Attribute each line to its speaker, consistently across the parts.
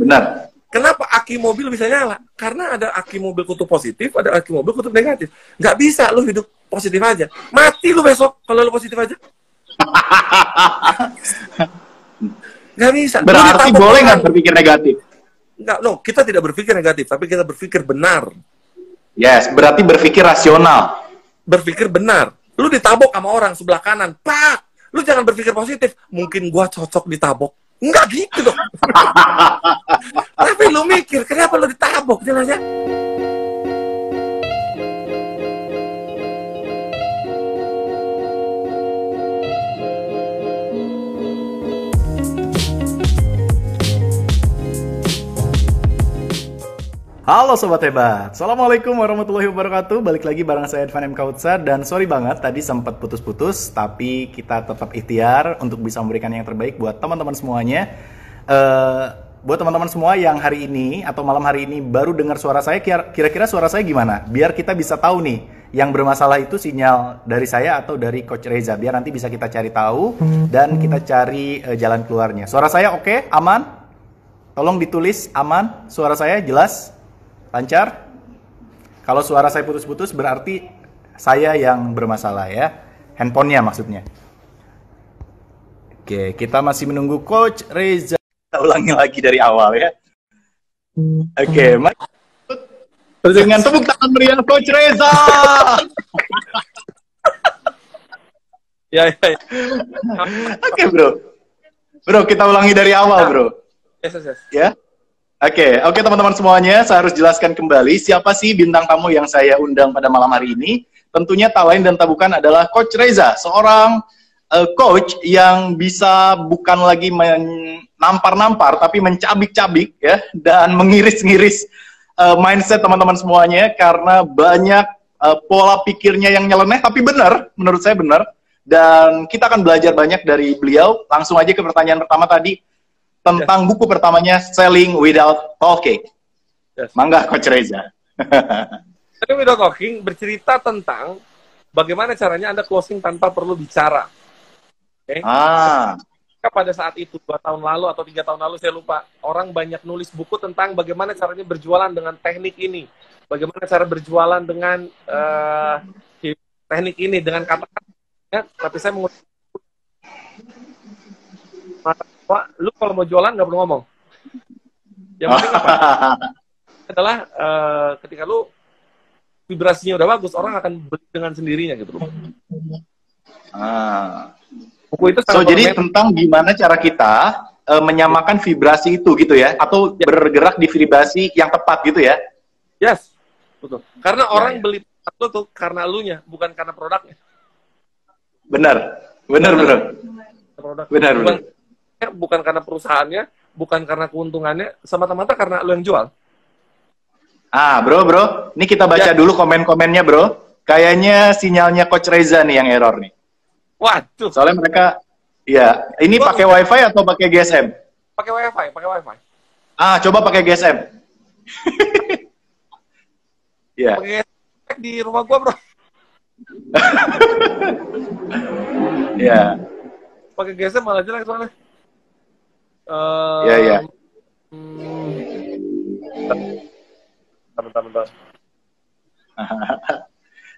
Speaker 1: Benar.
Speaker 2: Kenapa aki mobil bisa nyala? Karena ada aki mobil kutub positif, ada aki mobil kutub negatif. Nggak bisa lu hidup positif aja. Mati lu besok kalau lu positif aja. Nggak bisa.
Speaker 1: Berarti boleh nggak berpikir negatif?
Speaker 2: Nggak, no, kita tidak berpikir negatif, tapi kita berpikir benar.
Speaker 1: Yes, berarti berpikir rasional.
Speaker 2: Berpikir benar. Lu ditabok sama orang sebelah kanan, pak. Lu jangan berpikir positif. Mungkin gua cocok ditabok. Enggak gitu dong. tapi lu mikir, kenapa lu ditabok? Jelasnya.
Speaker 3: Halo Sobat Hebat, Assalamualaikum warahmatullahi wabarakatuh Balik lagi bareng saya Edvan M. Kautsa Dan sorry banget tadi sempat putus-putus Tapi kita tetap ikhtiar untuk bisa memberikan yang terbaik buat teman-teman semuanya Eh, Buat teman-teman semua yang hari ini atau malam hari ini baru dengar suara saya kira- Kira-kira suara saya gimana? Biar kita bisa tahu nih Yang bermasalah itu sinyal dari saya atau dari Coach Reza Biar nanti bisa kita cari tahu Dan kita cari eh, jalan keluarnya Suara saya oke? Aman? Tolong ditulis aman, suara saya jelas, lancar. Kalau suara saya putus-putus berarti saya yang bermasalah ya. Handphonenya maksudnya. Oke, kita masih menunggu Coach Reza. Kita ulangi lagi dari awal ya. Oke, mari
Speaker 1: Dengan tepuk tangan meriah Coach Reza.
Speaker 2: Ya, ya, ya.
Speaker 1: Oke, Bro. Bro, kita ulangi dari awal, Bro.
Speaker 2: Yes, yes, yes.
Speaker 1: Ya. Oke, oke teman-teman semuanya, saya harus jelaskan kembali siapa sih bintang tamu yang saya undang pada malam hari ini. Tentunya tak lain dan tak bukan adalah Coach Reza, seorang eh, coach yang bisa bukan lagi menampar-nampar, tapi mencabik-cabik ya dan mengiris-ngiris eh, mindset teman-teman semuanya karena banyak eh, pola pikirnya yang nyeleneh, tapi benar, menurut saya benar. Dan kita akan belajar banyak dari beliau. Langsung aja ke pertanyaan pertama tadi tentang buku pertamanya Selling Without Talking.
Speaker 2: Yes.
Speaker 1: Mangga Coach Reza.
Speaker 2: Tapi Widow Talking bercerita tentang bagaimana caranya Anda closing tanpa perlu bicara. Oke.
Speaker 1: Ah,
Speaker 2: pada saat itu dua tahun lalu atau tiga tahun lalu saya lupa orang banyak nulis buku tentang bagaimana caranya berjualan dengan teknik ini, bagaimana cara berjualan dengan eh, teknik ini dengan kata-kata. Ya, tapi saya mengutip Pak, lu kalau mau jualan nggak perlu ngomong. Yang penting apa? adalah eh, ketika lu vibrasinya udah bagus, orang akan beli dengan sendirinya gitu loh.
Speaker 1: ah.
Speaker 2: Buku itu
Speaker 1: So jadi tentang gimana cara kita eh, menyamakan vibrasi itu gitu ya, atau
Speaker 2: Ya.
Speaker 1: bergerak di vibrasi yang tepat gitu ya?
Speaker 2: Yes, betul. Karena orang
Speaker 1: ya.
Speaker 2: beli lu tuh karena elunya, bukan karena produknya.
Speaker 1: Benar, benar, benar,
Speaker 2: Produk.
Speaker 1: benar,
Speaker 2: bukan,
Speaker 1: benar.
Speaker 2: Bukan karena perusahaannya, bukan karena keuntungannya, semata-mata karena lu yang jual.
Speaker 1: Ah, bro, bro, ini kita baca
Speaker 2: Ya.
Speaker 1: dulu komen-komennya, bro. Kayaknya sinyalnya Coach Reza nih yang error nih.
Speaker 2: Waduh,
Speaker 1: Soalnya mereka, ya, ini pakai WiFi atau pakai GSM?
Speaker 2: pakai wifi, pakai wifi.
Speaker 1: Ah, coba pakai GSM. ya.
Speaker 2: Pakai di rumah gua bro,
Speaker 1: Ya,
Speaker 2: pakai GSM malah jelek soalnya. Eh,
Speaker 1: Iya, iya.
Speaker 2: hmm, bentar, bentar, bentar.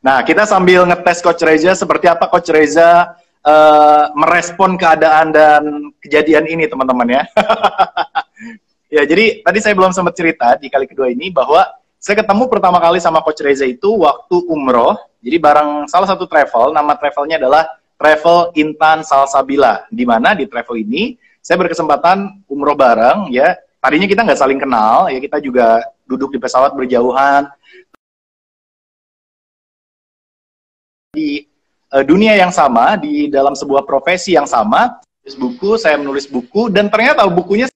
Speaker 1: Nah, kita sambil ngetes Coach Reza seperti apa Coach Reza eh, merespon keadaan dan kejadian ini, teman-teman ya. ya, jadi tadi saya belum sempat cerita di kali kedua ini bahwa saya ketemu pertama kali sama Coach Reza itu waktu umroh. Jadi bareng salah satu travel, nama travelnya adalah Travel Intan Salsabila. Di mana di travel ini saya berkesempatan umroh bareng ya. Tadinya kita nggak saling kenal, ya kita juga duduk di pesawat berjauhan, di eh, dunia yang sama, di dalam sebuah profesi yang sama, menulis buku, saya menulis buku, dan ternyata bukunya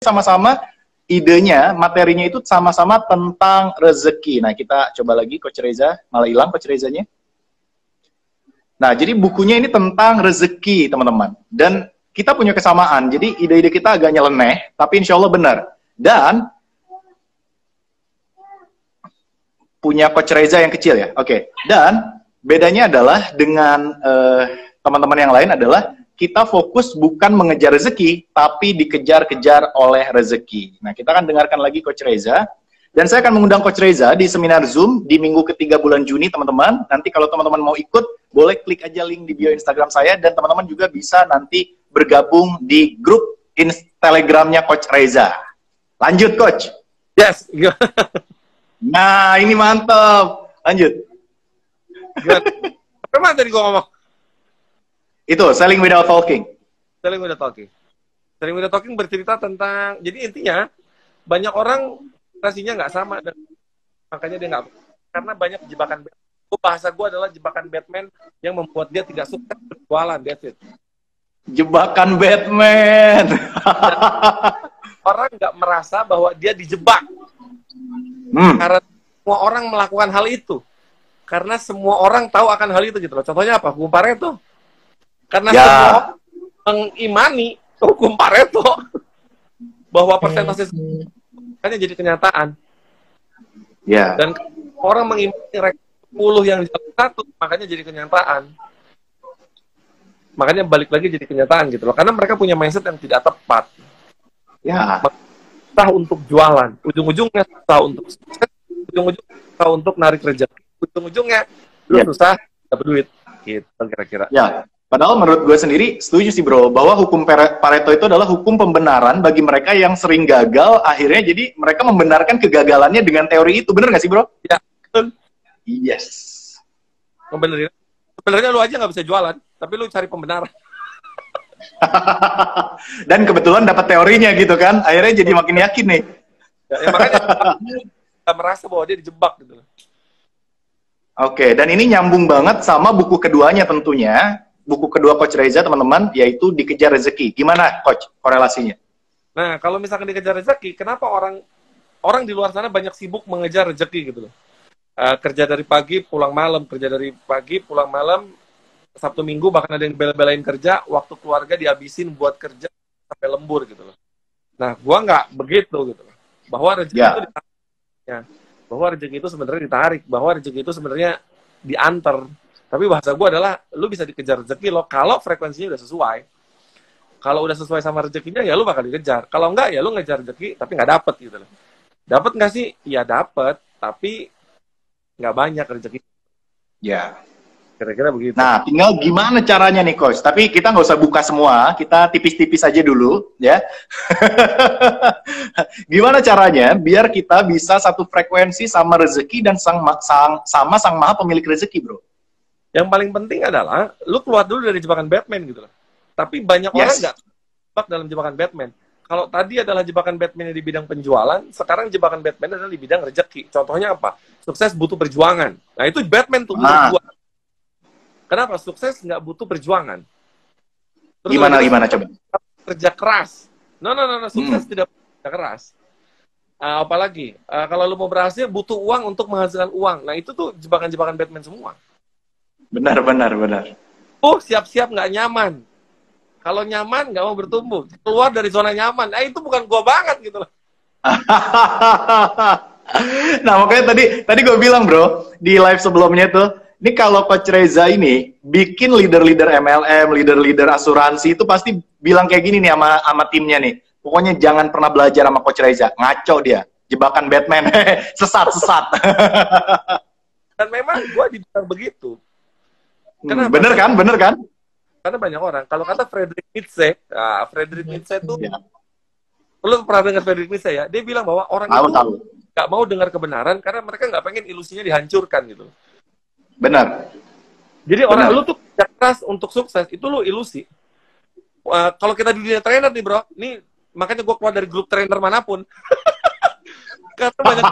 Speaker 1: sama-sama idenya, materinya itu sama-sama tentang rezeki. Nah, kita coba lagi Coach Reza, malah hilang Coach Rezanya. Nah, jadi bukunya ini tentang rezeki, teman-teman. Dan kita punya kesamaan, jadi ide-ide kita agak nyeleneh, tapi insya Allah benar. Dan punya Coach Reza yang kecil ya, oke. Dan bedanya adalah dengan eh, teman-teman yang lain adalah kita fokus bukan mengejar rezeki, tapi dikejar-kejar oleh rezeki. Nah, kita akan dengarkan lagi Coach Reza. Dan saya akan mengundang Coach Reza di seminar Zoom di minggu ketiga bulan Juni, teman-teman. Nanti kalau teman-teman mau ikut, boleh klik aja link di bio Instagram saya. Dan teman-teman juga bisa nanti bergabung di grup Telegramnya Coach Reza. Lanjut, Coach.
Speaker 2: Yes.
Speaker 1: nah, ini mantap. Lanjut.
Speaker 2: Apa tadi gua ngomong?
Speaker 1: Itu, selling without talking.
Speaker 2: Selling without talking. Selling without talking bercerita tentang, jadi intinya, banyak orang rasanya nggak sama, dan makanya dia nggak, karena banyak jebakan Batman. Bahasa gue adalah jebakan Batman yang membuat dia tidak suka berjualan, that's it.
Speaker 1: Jebakan Batman.
Speaker 2: orang nggak merasa bahwa dia dijebak.
Speaker 1: Hmm.
Speaker 2: Karena semua orang melakukan hal itu. Karena semua orang tahu akan hal itu gitu loh. Contohnya apa? Hukum Pareto. Karena
Speaker 1: Ya.
Speaker 2: semua orang mengimani hukum Pareto bahwa persentase hanya jadi kenyataan.
Speaker 1: Ya.
Speaker 2: Dan orang mengimani rekor 10 yang satu, makanya jadi kenyataan. Makanya balik lagi jadi kenyataan gitu loh. Karena mereka punya mindset yang tidak tepat.
Speaker 1: Ya.
Speaker 2: susah untuk jualan. Ujung-ujungnya susah untuk sukses. Ujung-ujungnya susah untuk narik rezeki. Ujung-ujungnya lu
Speaker 1: Ya.
Speaker 2: susah dapat duit. Gitu kira-kira.
Speaker 1: Ya. Padahal menurut gue sendiri setuju sih bro bahwa hukum Pare- Pareto itu adalah hukum pembenaran bagi mereka yang sering gagal akhirnya jadi mereka membenarkan kegagalannya dengan teori itu bener gak sih bro?
Speaker 2: Ya, betul.
Speaker 1: Yes.
Speaker 2: Ngebenerin. Sebenarnya lu aja nggak bisa jualan, tapi lu cari pembenaran.
Speaker 1: Dan kebetulan dapat teorinya gitu kan akhirnya jadi makin yakin nih.
Speaker 2: Ya, ya makanya merasa bahwa dia dijebak gitu loh.
Speaker 1: Oke, dan ini nyambung banget sama buku keduanya tentunya. Buku kedua Coach Reza, teman-teman, yaitu Dikejar Rezeki. Gimana, Coach, korelasinya?
Speaker 2: Nah, kalau misalkan dikejar rezeki, kenapa orang orang di luar sana banyak sibuk mengejar rezeki gitu loh? Eh, kerja dari pagi, pulang malam, kerja dari pagi, pulang malam, Sabtu Minggu bahkan ada yang bela-belain kerja, waktu keluarga dihabisin buat kerja sampai lembur gitu loh. Nah, gua nggak begitu gitu loh. Bahwa rezeki
Speaker 1: Ya.
Speaker 2: itu ditarik, ya. bahwa rezeki itu sebenarnya ditarik, bahwa rezeki itu sebenarnya diantar. Tapi bahasa gua adalah lu bisa dikejar rezeki lo kalau frekuensinya udah sesuai kalau udah sesuai sama rezekinya ya lu bakal dikejar. Kalau enggak ya lu ngejar rezeki tapi nggak dapet gitu loh. Dapat nggak sih? Ya dapet, tapi nggak banyak rezeki.
Speaker 1: Ya.
Speaker 2: Kira-kira begitu.
Speaker 1: Nah, tinggal gimana caranya nih, Coach? Tapi kita nggak usah buka semua, kita tipis-tipis aja dulu, ya. gimana caranya biar kita bisa satu frekuensi sama rezeki dan sang, sang sama sang maha pemilik rezeki, bro?
Speaker 2: Yang paling penting adalah lu keluar dulu dari jebakan Batman gitu loh. Tapi banyak
Speaker 1: Yes.
Speaker 2: orang nggak terjebak dalam jebakan Batman. Kalau tadi adalah jebakan Batman di bidang penjualan, sekarang jebakan Batman adalah di bidang rezeki. Contohnya apa? Sukses butuh perjuangan. Nah itu Batman tuh
Speaker 1: Ah.
Speaker 2: gua. Kenapa? Sukses nggak butuh perjuangan. Terus
Speaker 1: Gimana, gimana coba?
Speaker 2: kerja keras. No, no, no, no. sukses
Speaker 1: Hmm.
Speaker 2: tidak kerja keras. Ah, apalagi ah, kalau lu mau berhasil butuh uang untuk menghasilkan uang. Nah itu tuh jebakan-jebakan Batman semua.
Speaker 1: Benar, benar, benar.
Speaker 2: Oh siap-siap nggak nyaman. Kalau nyaman nggak mau bertumbuh, keluar dari zona nyaman. Nah itu bukan gua banget gitu loh.
Speaker 1: nah makanya tadi tadi gue bilang bro di live sebelumnya tuh ini kalau Coach Reza ini bikin leader-leader MLM, leader-leader asuransi itu pasti bilang kayak gini nih sama sama timnya nih. Pokoknya jangan pernah belajar sama Coach Reza, ngaco dia, jebakan Batman, sesat sesat.
Speaker 2: Dan memang gua dibilang begitu.
Speaker 1: Hmm,
Speaker 2: Kenapa?
Speaker 1: bener kan, bener kan?
Speaker 2: Karena banyak orang. Kalau kata Friedrich Nietzsche, ah, Friedrich Nietzsche tuh,
Speaker 1: Ya,
Speaker 2: lu pernah dengar Friedrich Nietzsche ya? Dia bilang bahwa orang
Speaker 1: tahu
Speaker 2: itu
Speaker 1: tahu,
Speaker 2: nggak mau dengar kebenaran karena mereka nggak pengen ilusinya dihancurkan gitu.
Speaker 1: Benar.
Speaker 2: Jadi orang
Speaker 1: Benar.
Speaker 2: lu tuh keras untuk sukses itu lu ilusi. Wah, kalau kita di dunia trainer nih bro, nih makanya gue keluar dari grup trainer mana pun. karena banyak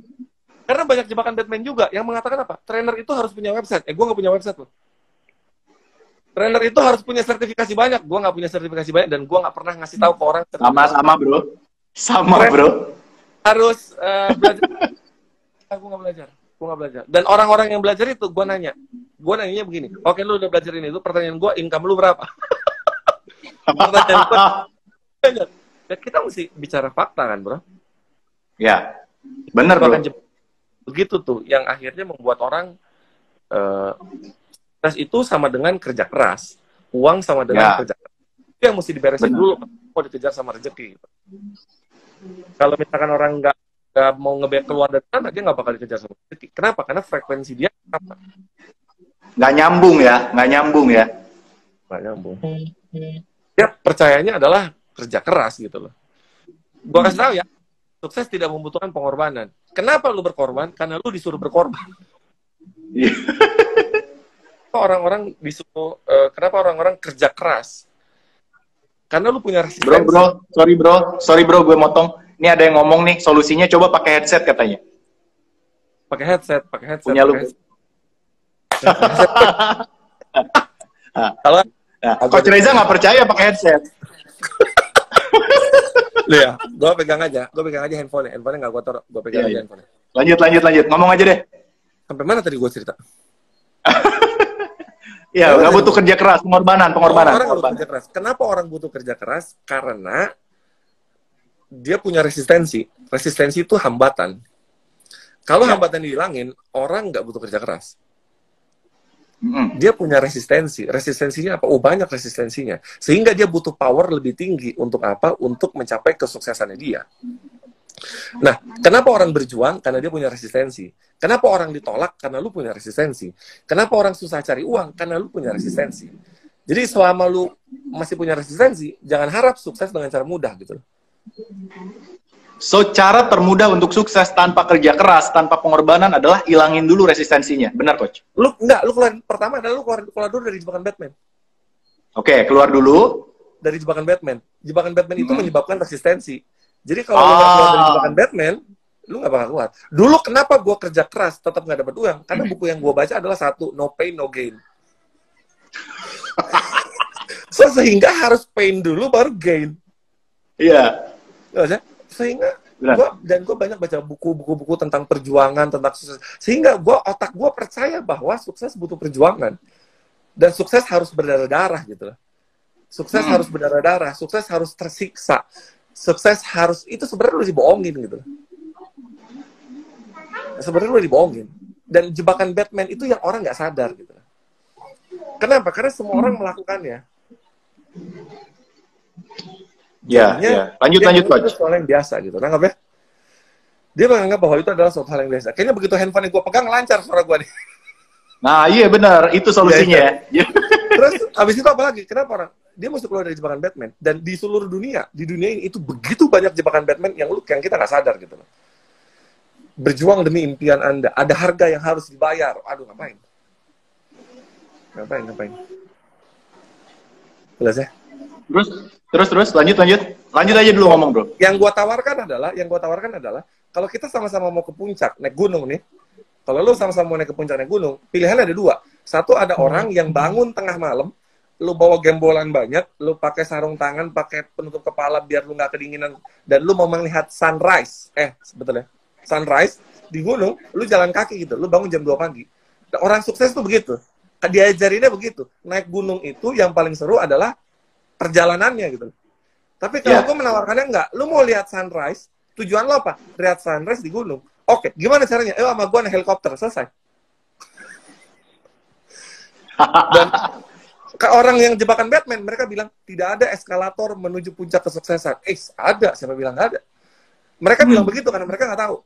Speaker 2: karena banyak jebakan Batman juga yang mengatakan apa? Trainer itu harus punya website. Eh gue nggak punya website loh. Trainer itu harus punya sertifikasi banyak. Gue nggak punya sertifikasi banyak dan gue nggak pernah ngasih tahu ke orang.
Speaker 1: Sama-sama bro, sama bro.
Speaker 2: Harus eh, belajar. Aku nggak belajar. Gue nggak belajar. Dan orang-orang yang belajar itu gue nanya. Gue nanyanya begini. Oke lu udah belajar ini. Itu pertanyaan gue income lu berapa? pertanyaan gue banyak. Ya, kita mesti bicara fakta kan bro.
Speaker 1: ya, bener bro.
Speaker 2: Begitu tuh yang akhirnya membuat orang eh, stres itu sama dengan kerja keras. Uang sama dengan
Speaker 1: Ya.
Speaker 2: kerja. Itu yang mesti diberesin
Speaker 1: Benar.
Speaker 2: dulu. Mau dikejar sama rezeki. Kalau misalkan orang nggak nggak mau ngebek keluar dari sana, dia nggak bakal dikejar sama rezeki. Kenapa? Karena frekuensi dia apa?
Speaker 1: Nggak nyambung ya, nggak nyambung ya.
Speaker 2: Nggak nyambung. Dia percayanya adalah kerja keras gitu loh. Gua kasih tahu ya, sukses tidak membutuhkan pengorbanan. Kenapa lu berkorban? Karena lu disuruh berkorban.
Speaker 1: Iya.
Speaker 2: Kenapa orang-orang disuruh, eh, kenapa orang-orang kerja keras? Karena lu punya resistensi.
Speaker 1: Bro, bro, sorry bro, sorry bro, gue motong. Ini ada yang ngomong nih, solusinya coba pakai headset katanya.
Speaker 2: Pakai headset, pakai headset.
Speaker 1: Punya lu.
Speaker 2: pakai headset. Kalau
Speaker 1: Nah, Coach Reza nggak percaya pakai headset.
Speaker 2: lu ya, gue pegang aja, gue pegang aja handphone, handphone nggak gue taruh, gue pegang
Speaker 1: Iya,
Speaker 2: aja
Speaker 1: iya.
Speaker 2: handphone.
Speaker 1: Lanjut, lanjut, lanjut. Ngomong aja deh.
Speaker 2: Sampai mana tadi gue cerita?
Speaker 1: Ya, nggak butuh kerja keras, pengorbanan, pengorbanan.
Speaker 2: Orang butuh
Speaker 1: pengorbanan.
Speaker 2: kerja keras. Kenapa orang butuh kerja keras? Karena dia punya resistensi. Resistensi itu hambatan. Kalau
Speaker 1: Ya.
Speaker 2: hambatan dihilangin, orang nggak butuh kerja keras.
Speaker 1: Mm-mm.
Speaker 2: Dia punya resistensi. Resistensinya apa? Oh banyak resistensinya. Sehingga dia butuh power lebih tinggi untuk apa? Untuk mencapai kesuksesannya dia. Nah, kenapa orang berjuang? Karena dia punya resistensi. Kenapa orang ditolak? Karena lu punya resistensi. Kenapa orang susah cari uang? Karena lu punya resistensi. Jadi selama lu masih punya resistensi, jangan harap sukses dengan cara mudah gitu.
Speaker 1: So, cara termudah untuk sukses tanpa kerja keras, tanpa pengorbanan adalah ilangin dulu resistensinya. Benar, Coach?
Speaker 2: Lu enggak, lu keluar pertama adalah lu keluar, keluar dulu dari jebakan Batman.
Speaker 1: Oke, keluar dulu.
Speaker 2: Dari jebakan Batman. Jebakan Batman itu
Speaker 1: Hmm.
Speaker 2: menyebabkan resistensi. Jadi kalau lu nggak keluar dari
Speaker 1: Ah.
Speaker 2: jebakan Batman, lu nggak bakal keluar. Dulu kenapa gua kerja keras tetap nggak dapat uang? Karena buku yang gua baca adalah satu, no pain no gain. so sehingga harus pain dulu baru gain.
Speaker 1: Iya.
Speaker 2: Sehingga gua dan gue banyak baca buku-buku tentang perjuangan tentang sukses. Sehingga gua otak gua percaya bahwa sukses butuh perjuangan. Dan sukses harus berdarah-darah gitu loh. Sukses
Speaker 1: Hmm.
Speaker 2: harus berdarah-darah. Sukses harus tersiksa. Sukses harus itu sebenarnya lu dibohongin gitu loh. Sebenarnya lu dibohongin. Dan jebakan Batman itu yang orang nggak sadar gitu loh. kenapa? Karena semua orang melakukannya
Speaker 1: Ya,
Speaker 2: Jadinya,
Speaker 1: ya. Lanjut,
Speaker 2: dia
Speaker 1: lanjut,
Speaker 2: itu hal yang biasa gitu. Nanggap ya? Dia menganggap bahwa itu adalah suatu hal yang biasa. Kayaknya begitu handphone yang gue pegang lancar suara gue nih.
Speaker 1: Nah, iya benar. Itu solusinya ya.
Speaker 2: Terus abis itu apa lagi? Kenapa orang? Dia mesti keluar dari jebakan Batman. Dan di seluruh dunia, di dunia ini itu begitu banyak jebakan Batman yang lu yang kita nggak sadar gitu loh. Berjuang demi impian Anda. Ada harga yang harus dibayar. Aduh, ngapain? Ngapain, ngapain? Jelas ya?
Speaker 1: Terus, terus, terus. Lanjut, lanjut. Lanjut aja dulu ngomong, bro.
Speaker 2: yang gua tawarkan adalah yang gua tawarkan adalah kalau kita sama-sama mau ke puncak naik gunung nih kalau lu sama-sama mau naik ke puncak naik gunung pilihan ada dua satu ada orang yang bangun tengah malam lu bawa gembolan banyak lu pakai sarung tangan pakai penutup kepala biar lu nggak kedinginan dan lu mau melihat sunrise eh sebetulnya sunrise di gunung lu jalan kaki gitu lu bangun jam 2 pagi Nah, orang sukses tuh begitu diajarinnya begitu naik gunung itu yang paling seru adalah perjalanannya gitu tapi kalau
Speaker 1: Ya.
Speaker 2: gue menawarkannya enggak, lu mau lihat sunrise, tujuan lo apa? Lihat sunrise di gunung. Oke, gimana caranya? Eh, sama gue naik helikopter, selesai. Dan ke orang yang jebakan Batman, mereka bilang tidak ada eskalator menuju puncak kesuksesan. Eh, ada, siapa bilang nggak ada? Mereka
Speaker 1: Hmm.
Speaker 2: bilang begitu karena mereka nggak tahu.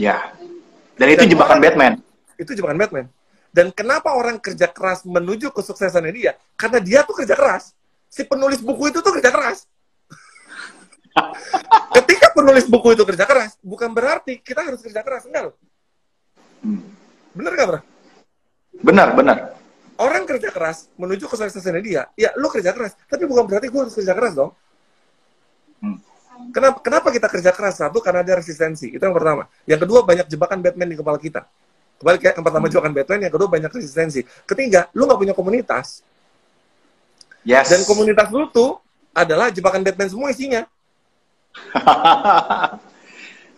Speaker 1: Ya. Dan itu
Speaker 2: Dan
Speaker 1: jebakan
Speaker 2: orang-
Speaker 1: Batman.
Speaker 2: Itu jebakan Batman. Dan kenapa orang kerja keras menuju kesuksesannya dia? Karena dia tuh kerja keras. Si penulis buku itu tuh kerja keras. Ketika penulis buku itu kerja keras, bukan berarti kita harus kerja keras. Enggak loh.
Speaker 1: Hmm.
Speaker 2: Bener gak, bro?
Speaker 1: Benar, benar.
Speaker 2: Orang kerja keras menuju kesuksesannya dia. Ya, lu kerja keras. Tapi bukan berarti gue harus kerja keras dong.
Speaker 1: Hmm.
Speaker 2: Kenapa, kenapa kita kerja keras? Satu, karena ada resistensi. Itu yang pertama. Yang kedua, banyak jebakan Batman di kepala kita. Kembali kayak yang pertama jebakan Batman, yang kedua banyak resistensi. Ketiga, lu nggak punya komunitas.
Speaker 1: Yes.
Speaker 2: Dan komunitas lu tuh adalah jebakan Batman semua isinya.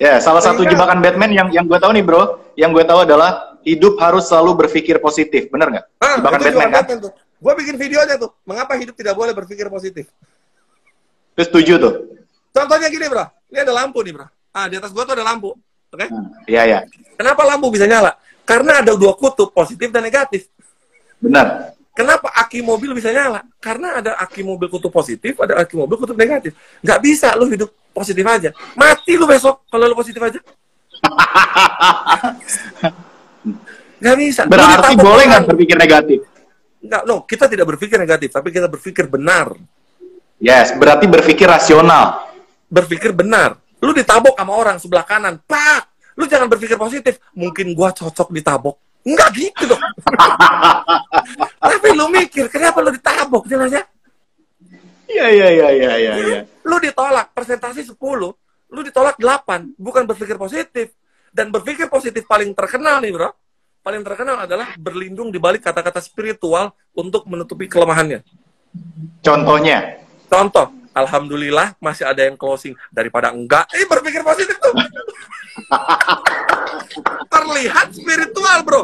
Speaker 1: ya, salah satu jebakan Batman yang yang gue tahu nih, bro, yang gue tahu adalah hidup harus selalu berpikir positif. Bener nggak?
Speaker 2: Ah,
Speaker 1: Jebakan Batman kan?
Speaker 2: Batman tuh. Gue bikin videonya tuh. Mengapa hidup tidak boleh berpikir positif?
Speaker 1: Terus setuju tuh.
Speaker 2: Contohnya gini, bro. Ini ada lampu nih, bro. Ah, di atas gua tuh ada lampu. Oke?
Speaker 1: Iya, ya.
Speaker 2: Kenapa lampu bisa nyala? Karena ada dua kutub, positif dan negatif.
Speaker 1: Benar.
Speaker 2: Kenapa aki mobil bisa nyala? Karena ada aki mobil kutub positif, ada aki mobil kutub negatif. Nggak bisa lu hidup positif aja. Mati lu besok kalau lu positif aja. Nggak bisa.
Speaker 1: Berarti boleh nggak berpikir negatif?
Speaker 2: Nggak, no, kita tidak berpikir negatif, tapi kita berpikir benar.
Speaker 1: Yes, berarti berpikir rasional.
Speaker 2: Berpikir benar. Lu ditabok sama orang sebelah kanan, pak. Lu jangan berpikir positif. Mungkin gua cocok ditabok. Enggak gitu dong. tapi lu mikir, kenapa lu ditabok jelasnya?
Speaker 1: Iya, iya, iya, iya, iya. iya.
Speaker 2: Lu ditolak presentasi 10, lu ditolak 8, bukan berpikir positif. Dan berpikir positif paling terkenal nih, Bro. Paling terkenal adalah berlindung di balik kata-kata spiritual untuk menutupi kelemahannya.
Speaker 1: Contohnya,
Speaker 2: Contoh, alhamdulillah masih ada yang closing daripada enggak. Eh berpikir positif tuh. Terlihat spiritual, Bro.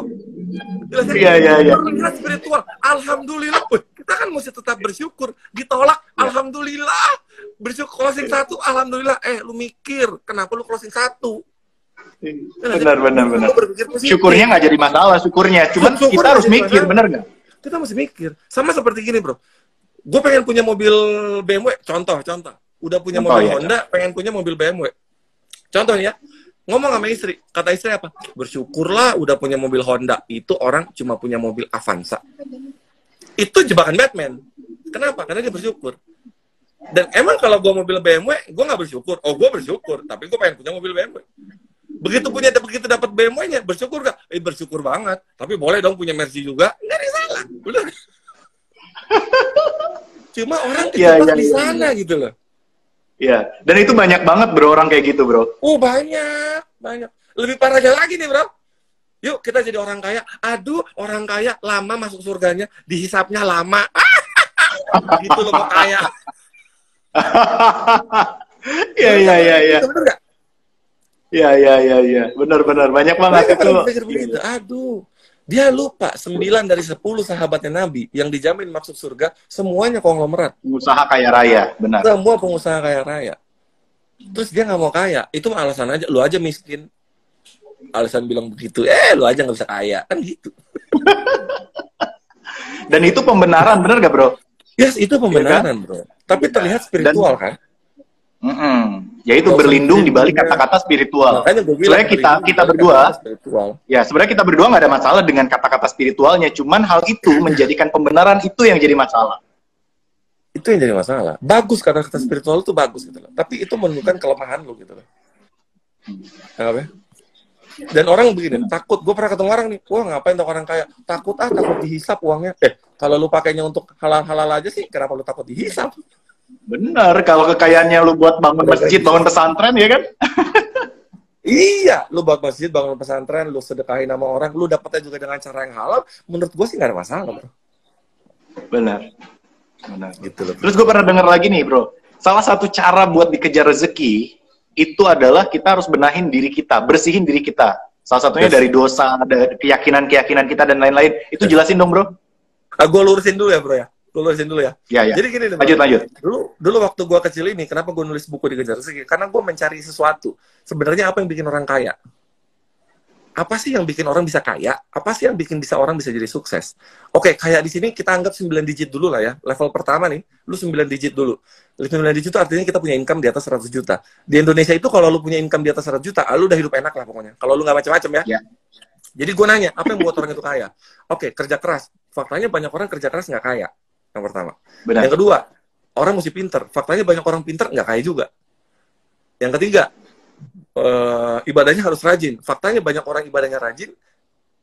Speaker 1: Iya, iya, iya.
Speaker 2: Terlihat spiritual. Alhamdulillah. Wih, kita kan mesti tetap bersyukur. Ditolak,
Speaker 1: Iya.
Speaker 2: alhamdulillah. Bersyukur closing satu, alhamdulillah. Eh, lu mikir, kenapa lu closing satu?
Speaker 1: benar, benar, benar.
Speaker 2: Berpikir positif.
Speaker 1: Syukurnya nggak jadi masalah, syukurnya. Cuman
Speaker 2: Syukur
Speaker 1: kita harus mikir, bener nggak?
Speaker 2: kita mesti mikir. Sama seperti gini, bro. Gue pengen punya mobil BMW. Contoh, contoh. Udah punya
Speaker 1: Contoh,
Speaker 2: mobil
Speaker 1: ya.
Speaker 2: Honda, pengen punya mobil BMW. Contoh nih ya. Ngomong sama istri. Kata istri apa? Bersyukurlah udah punya mobil Honda. Itu orang cuma punya mobil Avanza. Itu jebakan Batman. Kenapa? Karena dia bersyukur. Dan emang kalau gue mobil BMW, gue nggak bersyukur. Oh, gue bersyukur. Tapi gue pengen punya mobil BMW. Begitu punya begitu dapat BMW-nya, bersyukur gak? Eh, bersyukur banget. Tapi boleh dong punya Mercy juga. Nggak ada salah. Udah. Cuma orang
Speaker 1: Iya, iya,
Speaker 2: di
Speaker 1: iya.
Speaker 2: sana gitu loh.
Speaker 1: Iya. Dan itu banyak banget bro orang kayak gitu bro.
Speaker 2: Oh banyak, banyak. Lebih parahnya lagi nih bro. Yuk kita jadi orang kaya. Aduh orang kaya lama masuk surganya, dihisapnya lama. gitu loh mau kaya.
Speaker 1: Iya iya iya iya.
Speaker 2: Itu bener nggak?
Speaker 1: Iya iya iya iya. Benar benar banyak banget
Speaker 2: Banyak
Speaker 1: itu.
Speaker 2: begitu. Aduh. Dia lupa 9 dari 10 sahabatnya Nabi yang dijamin masuk surga semuanya konglomerat.
Speaker 1: Pengusaha kaya raya, benar.
Speaker 2: Semua pengusaha kaya raya. Terus dia nggak mau kaya. Itu mah alasan aja. Lu aja miskin. Alasan bilang begitu. Eh, lu aja nggak bisa kaya. Kan gitu.
Speaker 1: Dan itu pembenaran, benar gak bro?
Speaker 2: Yes, itu pembenaran, bro. Tapi terlihat spiritual, kan?
Speaker 1: Mm-mm. Yaitu berlindung di balik
Speaker 2: mikirin.
Speaker 1: kata-kata spiritual. Sebenarnya kita kita berdua, ya sebenarnya kita berdua nggak ada masalah dengan kata-kata spiritualnya. Cuman hal itu menjadikan pembenaran itu yang jadi masalah.
Speaker 2: Itu yang jadi masalah. Bagus kata-kata spiritual itu bagus gitu loh. Tapi itu menunjukkan kelemahan lu gitu loh. Anggap ya? Dan orang begini, takut. Gue pernah ketemu orang nih, wah ngapain tuh orang kaya? Takut ah, takut dihisap uangnya. Eh, kalau lu pakainya untuk halal-halal aja sih, kenapa lu takut dihisap?
Speaker 1: Benar, kalau kekayaannya lu buat bangun masjid, bangun pesantren ya kan?
Speaker 2: Iya, lu buat masjid, bangun pesantren, lu sedekahin nama orang, lu dapetnya juga dengan cara yang halal, menurut gue sih nggak ada masalah, bro.
Speaker 1: Benar. Benar.
Speaker 2: Gitu loh.
Speaker 1: Terus gue pernah dengar lagi nih, bro. Salah satu cara buat dikejar rezeki itu adalah kita harus benahin diri kita, bersihin diri kita. Salah satunya
Speaker 2: Yes.
Speaker 1: dari dosa, ada keyakinan-keyakinan kita dan lain-lain. Itu jelasin dong, bro.
Speaker 2: Ah, gue lurusin dulu ya, bro ya. Gue lurusin dulu ya.
Speaker 1: Ya, ya.
Speaker 2: Jadi gini Bro.
Speaker 1: Lanjut, lanjut.
Speaker 2: Dulu, dulu waktu gue kecil ini, kenapa gue nulis buku dikejar rezeki? Karena gue mencari sesuatu. Sebenarnya apa yang bikin orang kaya? Apa sih yang bikin orang bisa kaya? Apa sih yang bikin bisa orang bisa jadi sukses? Oke, kayak di sini kita anggap 9 digit dulu lah ya. Level pertama nih, lu 9 digit dulu. 9 digit itu artinya kita punya income di atas 100 juta. Di Indonesia itu kalau lu punya income di atas 100 juta, ah, lu udah hidup enak lah pokoknya. Kalau lu nggak macam-macam ya.
Speaker 1: Ya.
Speaker 2: Jadi gue nanya, apa yang buat orang itu kaya? Oke, kerja keras. Faktanya banyak orang kerja keras nggak kaya. Yang pertama.
Speaker 1: Benar.
Speaker 2: Yang kedua, orang mesti pinter. Faktanya banyak orang pinter nggak kaya juga. Yang ketiga, eh, ibadahnya harus rajin. Faktanya banyak orang ibadahnya rajin,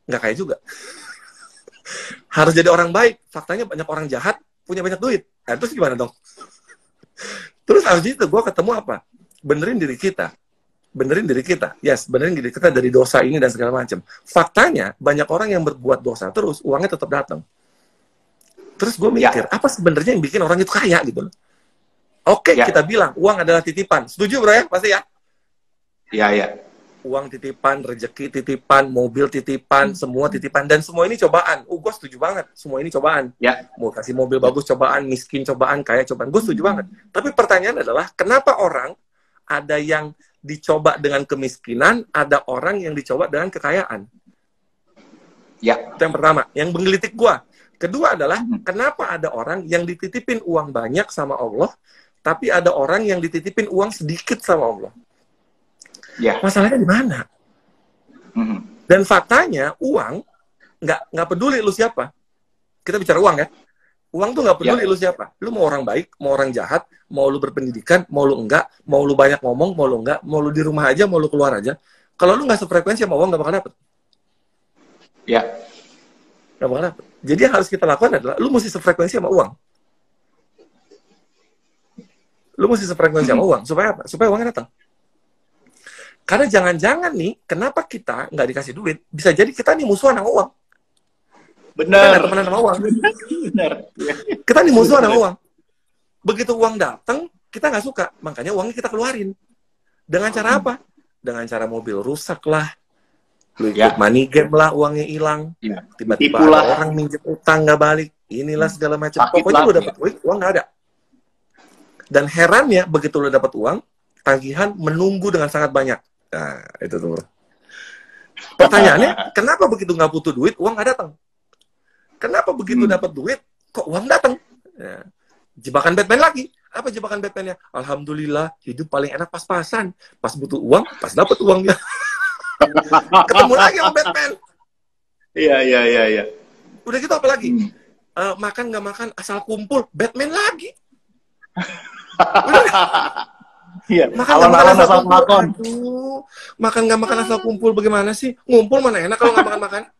Speaker 2: nggak kaya juga. harus jadi orang baik. Faktanya banyak orang jahat, punya banyak duit. Nah, terus gimana dong? terus habis itu gue ketemu apa? Benerin diri kita. Benerin diri kita. Yes, benerin diri kita dari dosa ini dan segala macam. Faktanya, banyak orang yang berbuat dosa terus, uangnya tetap datang. Terus gue
Speaker 1: Ya.
Speaker 2: mikir, apa sebenarnya yang bikin orang itu kaya gitu loh? Oke,
Speaker 1: Ya.
Speaker 2: kita bilang uang adalah titipan. Setuju bro ya? Pasti ya?
Speaker 1: Iya, iya.
Speaker 2: Uang titipan, rezeki titipan, mobil titipan, semua titipan. Dan semua ini cobaan. Uh, gue setuju banget. Semua ini cobaan.
Speaker 1: Ya.
Speaker 2: Mau kasih mobil bagus cobaan, miskin cobaan, kaya cobaan. Gue setuju banget. Tapi pertanyaan adalah, kenapa orang ada yang dicoba dengan kemiskinan, ada orang yang dicoba dengan kekayaan?
Speaker 1: Ya.
Speaker 2: Itu yang pertama. Yang menggelitik gua. Kedua adalah
Speaker 1: Hmm.
Speaker 2: kenapa ada orang yang dititipin uang banyak sama Allah, tapi ada orang yang dititipin uang sedikit sama Allah.
Speaker 1: Ya.
Speaker 2: Masalahnya di mana?
Speaker 1: Mhm.
Speaker 2: Dan faktanya uang nggak nggak peduli lu siapa. Kita bicara uang ya. Uang tuh nggak peduli lu siapa. Lu mau orang baik, mau orang jahat, mau lu berpendidikan, mau lu enggak, mau lu banyak ngomong, mau lu enggak, mau lu di rumah aja, mau lu keluar aja. Kalau lu nggak sefrekuensi sama uang nggak bakal dapet.
Speaker 1: Ya.
Speaker 2: Nggak bakal dapet. Jadi yang harus kita lakukan adalah lu mesti sefrekuensi sama uang. Lu mesti sefrekuensi sama uang. Supaya apa? Supaya uangnya datang. Karena jangan-jangan nih, kenapa kita nggak dikasih duit? Bisa jadi kita nih musuhan sama uang. Kita
Speaker 1: Benar.
Speaker 2: temenan sama uang.
Speaker 1: Benar.
Speaker 2: Kita nih musuhan sama uang. Begitu uang datang, kita nggak suka. Makanya uangnya kita keluarin. Dengan cara apa? Dengan cara mobil rusak lah. Lu ikut
Speaker 1: Ya.
Speaker 2: money game lah, uangnya hilang.
Speaker 1: Ya.
Speaker 2: Tiba-tiba ada
Speaker 1: lah.
Speaker 2: orang minjem utang nggak balik. Inilah segala macam.
Speaker 1: Sakit
Speaker 2: Pokoknya lu dapat duit, uang nggak ada. Dan herannya, begitu lu dapat uang, tagihan menunggu dengan sangat banyak. Nah, itu tuh. Pertanyaannya, kenapa begitu nggak butuh duit, uang nggak datang? Kenapa begitu
Speaker 1: Hmm.
Speaker 2: dapat duit, kok uang datang? Ya. Jebakan Batman lagi. Apa jebakan Batman-nya? Alhamdulillah, hidup paling enak pas-pasan. Pas butuh uang, pas dapat uangnya. Ketemu lagi sama Batman.
Speaker 1: Iya, iya, iya, iya.
Speaker 2: Udah gitu apa lagi?
Speaker 1: Hmm.
Speaker 2: Eh, makan nggak makan, asal kumpul. Batman lagi.
Speaker 1: Iya.
Speaker 2: Makan nggak makan asal
Speaker 1: asal
Speaker 2: kumpul.
Speaker 1: makan.
Speaker 2: Aduh, makan nggak makan asal kumpul bagaimana sih? Ngumpul mana enak kalau nggak makan-makan?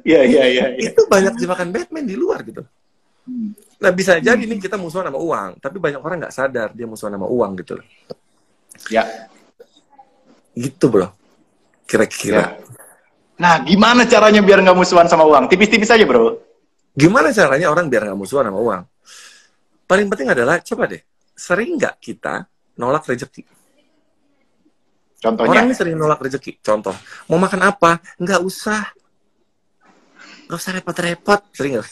Speaker 1: Iya, iya, iya. iya.
Speaker 2: Itu banyak jebakan Batman di luar gitu.
Speaker 1: Hmm.
Speaker 2: Nah bisa jadi nih kita musuhan sama uang, tapi banyak orang nggak sadar dia musuhan sama uang gitu loh.
Speaker 1: Ya.
Speaker 2: Gitu bro.
Speaker 1: Ya.
Speaker 2: Kira-kira.
Speaker 1: Nah, gimana caranya biar nggak musuhan sama uang? Tipis-tipis aja, bro.
Speaker 2: Gimana caranya orang biar nggak musuhan sama uang? Paling penting adalah coba deh, sering nggak kita nolak rezeki? Orang
Speaker 1: Contohnya.
Speaker 2: ini sering nolak rezeki. Contoh, mau makan apa? Nggak usah. Nggak usah repot-repot. Sering nggak?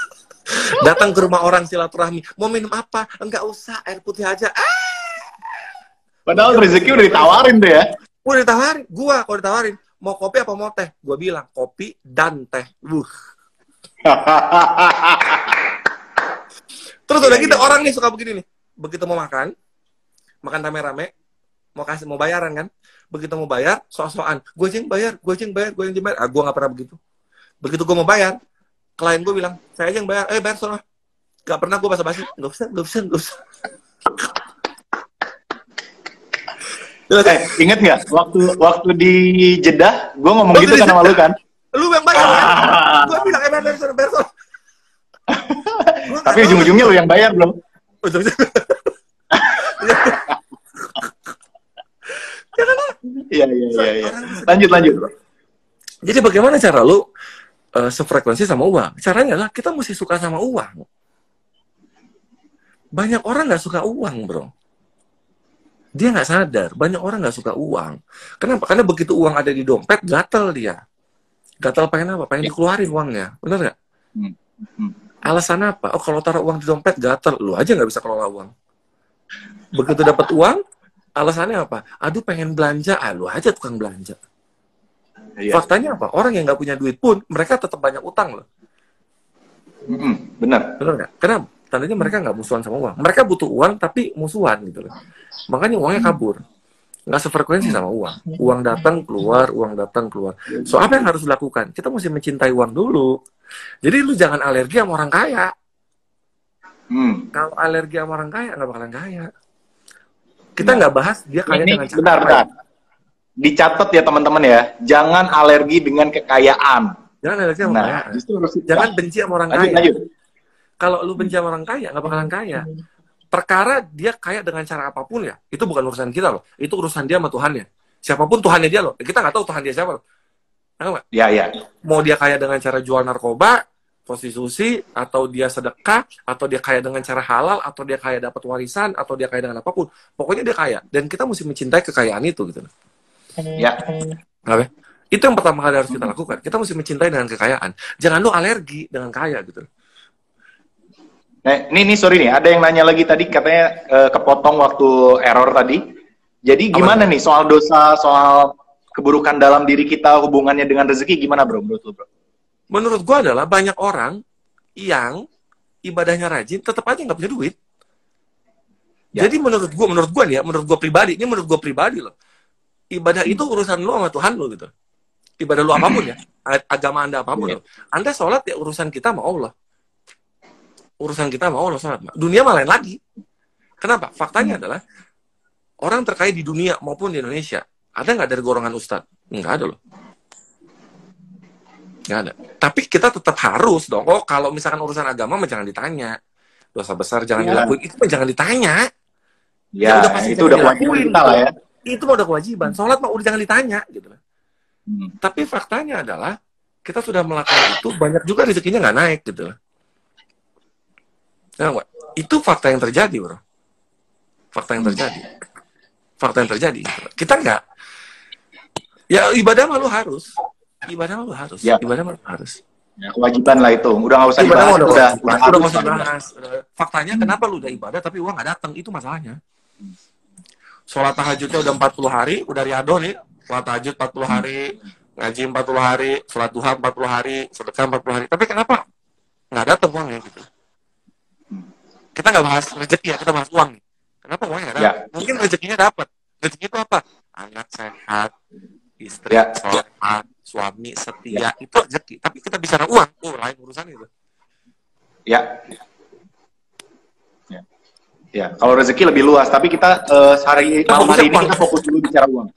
Speaker 2: Datang ke rumah orang silaturahmi. Mau minum apa? Nggak usah. Air putih aja. Ah,
Speaker 1: Padahal rezeki udah ditawarin tuh ya.
Speaker 2: udah ditawarin. Gua kalau ditawarin. Mau kopi apa mau teh? Gua bilang kopi dan teh. Wuh. Terus udah
Speaker 1: Iya,
Speaker 2: gitu
Speaker 1: iya.
Speaker 2: orang nih suka begini nih. Begitu mau makan, makan rame-rame, mau kasih mau bayaran kan? Begitu mau bayar, sok-sokan. Gue aja yang bayar, gue aja yang bayar, gue yang bayar. Ah, gue gak pernah begitu. Begitu gue mau bayar, klien gue bilang, saya aja yang bayar. Eh, bayar sono. Gak pernah gue basa-basi. Gak usah, gak usah, gak usah. Jelas,
Speaker 1: eh, inget nggak waktu waktu di Jeddah, gue ngomong
Speaker 2: Waktu
Speaker 1: gitu kan sama lu kan.
Speaker 2: Lu yang bayar kan?
Speaker 1: Ah,
Speaker 2: Gue bilang, sono. Gua nggak
Speaker 1: tapi ujung-ujungnya lu yang bayar belum?
Speaker 2: Ujung-ujungnya.
Speaker 1: Iya, iya, iya, iya.
Speaker 2: Orang bisa-
Speaker 1: Lanjut, lanjut.
Speaker 2: Jadi bagaimana cara lu eh, sefrekuensi sama uang? Caranya adalah kita mesti suka sama uang. Banyak orang nggak suka uang, bro. Dia nggak sadar. Banyak orang nggak suka uang. Kenapa? Karena begitu uang ada di dompet, gatel dia. Gatel pengen apa? Pengen dikeluarin uangnya. Bener nggak?
Speaker 1: Hmm. Hmm.
Speaker 2: Alasan apa? Oh, kalau taruh uang di dompet, gatel. Lu aja nggak bisa kelola uang. Begitu dapat uang, alasannya apa? Aduh, pengen belanja. Ah, lu aja tukang belanja.
Speaker 1: Iya.
Speaker 2: Faktanya apa? Orang yang nggak punya duit pun, mereka tetap banyak utang loh.
Speaker 1: Mm-mm, benar.
Speaker 2: Benar nggak? Kenapa? Tandanya mereka nggak musuhan sama uang. Mereka butuh uang, tapi musuhan gitu loh. Makanya uangnya kabur. Nggak sefrekuensi sama uang. Uang datang, keluar, uang datang, keluar. So, apa yang harus dilakukan? Kita mesti mencintai uang dulu. Jadi lu jangan alergi sama orang kaya.
Speaker 1: Hmm.
Speaker 2: Kalau alergi sama orang kaya, nggak bakalan kaya. Kita nggak bahas dia kaya
Speaker 1: Ini
Speaker 2: dengan cara
Speaker 1: benar, benar. Dicatat ya teman-teman ya, jangan alergi dengan kekayaan.
Speaker 2: Jangan alergi sama orang
Speaker 1: Nah,
Speaker 2: kaya.
Speaker 1: justru harus
Speaker 2: Jangan benci sama orang
Speaker 1: lanjut,
Speaker 2: kaya.
Speaker 1: lanjut.
Speaker 2: Kalau lu benci sama orang kaya, nggak bakalan kaya. Perkara dia kaya dengan cara apa pun ya, itu bukan urusan kita loh. Itu urusan dia sama Tuhannya. Siapa pun Tuhannya dia loh. Kita nggak tahu Tuhan dia siapa loh. Tahu nggak?
Speaker 1: Ya, ya.
Speaker 2: Mau dia kaya dengan cara jual narkoba, prostitusi, atau dia sedekah, atau dia kaya dengan cara halal, atau dia kaya dapat warisan, atau dia kaya dengan apa pun. Pokoknya dia kaya. Dan kita mesti mencintai kekayaan itu gitu. loh.
Speaker 1: Ya.
Speaker 2: Itu yang pertama kali harus kita lakukan. Kita mesti mencintai dengan kekayaan. Jangan lu alergi dengan kaya gitu.
Speaker 1: Nah, ini, ini sorry nih, ada yang nanya lagi tadi katanya eh, kepotong waktu error tadi. Jadi
Speaker 2: Apa
Speaker 1: gimana nih soal dosa, soal keburukan dalam diri kita hubungannya dengan rezeki gimana bro menurut lu bro?
Speaker 2: Menurut gua adalah banyak orang yang ibadahnya rajin tetap aja nggak punya duit.
Speaker 1: Ya.
Speaker 2: Jadi menurut gua, menurut gua nih ya, menurut gua pribadi, ini menurut gua pribadi loh. Ibadah itu urusan lu sama Tuhan lu gitu. Ibadah lu apa pun ya, agama anda apa
Speaker 1: pun
Speaker 2: loh. Anda sholat ya urusan kita sama Allah. Urusan kita sama Allah sholat. Dunia malah lain lagi. Kenapa? Faktanya adalah orang terkait di dunia maupun di Indonesia ada nggak dari golongan ustadz? Nggak ada loh. Nggak ada. Tapi kita tetap harus dong. Oh, kalau misalkan urusan agama mah jangan ditanya. Dosa besar jangan
Speaker 1: Ya.
Speaker 2: dilakuin. Itu mah jangan ditanya.
Speaker 1: Ya,
Speaker 2: udah pasti
Speaker 1: itu udah kewajiban kita lah ya.
Speaker 2: Itu mah udah kewajiban. Sholat mah udah jangan ditanya gitu.
Speaker 1: Hmm.
Speaker 2: Tapi faktanya adalah kita sudah melakukan itu banyak juga rezekinya nggak naik gitu. Nah, itu fakta yang terjadi, bro. Fakta yang terjadi. Fakta yang terjadi. Kita nggak. Ya ibadah mah lu harus. Ibadah mah lu harus.
Speaker 1: Ya.
Speaker 2: Ibadah mah lu harus.
Speaker 1: Ya, kewajiban lah itu. Udah nggak usah
Speaker 2: Ibadah
Speaker 1: dibahas, udah,
Speaker 2: udah,
Speaker 1: udah,
Speaker 2: usah bahas. Faktanya kenapa lu udah ibadah tapi uang nggak datang? Itu masalahnya. Sholat tahajudnya udah 40 hari, udah riado nih. Sholat tahajud 40 hari, ngaji 40 hari, sholat duha 40 hari, sedekah 40 hari. Tapi kenapa nggak datang uangnya gitu? Kita nggak bahas rezeki ya, kita bahas uang nih. Kenapa uangnya nggak
Speaker 1: Ya.
Speaker 2: Mungkin rezekinya dapat. Rezeki itu apa? Anak sehat, istri
Speaker 1: Ya.
Speaker 2: sehat, suami setia, itu rezeki. Tapi kita bicara uang, oh lain urusan itu.
Speaker 1: Ya. Ya. Ya, kalau rezeki lebih luas, tapi kita eh, hari
Speaker 2: Kita
Speaker 1: malam hari ini
Speaker 2: fokusnya
Speaker 1: kita fokus dulu bicara uang.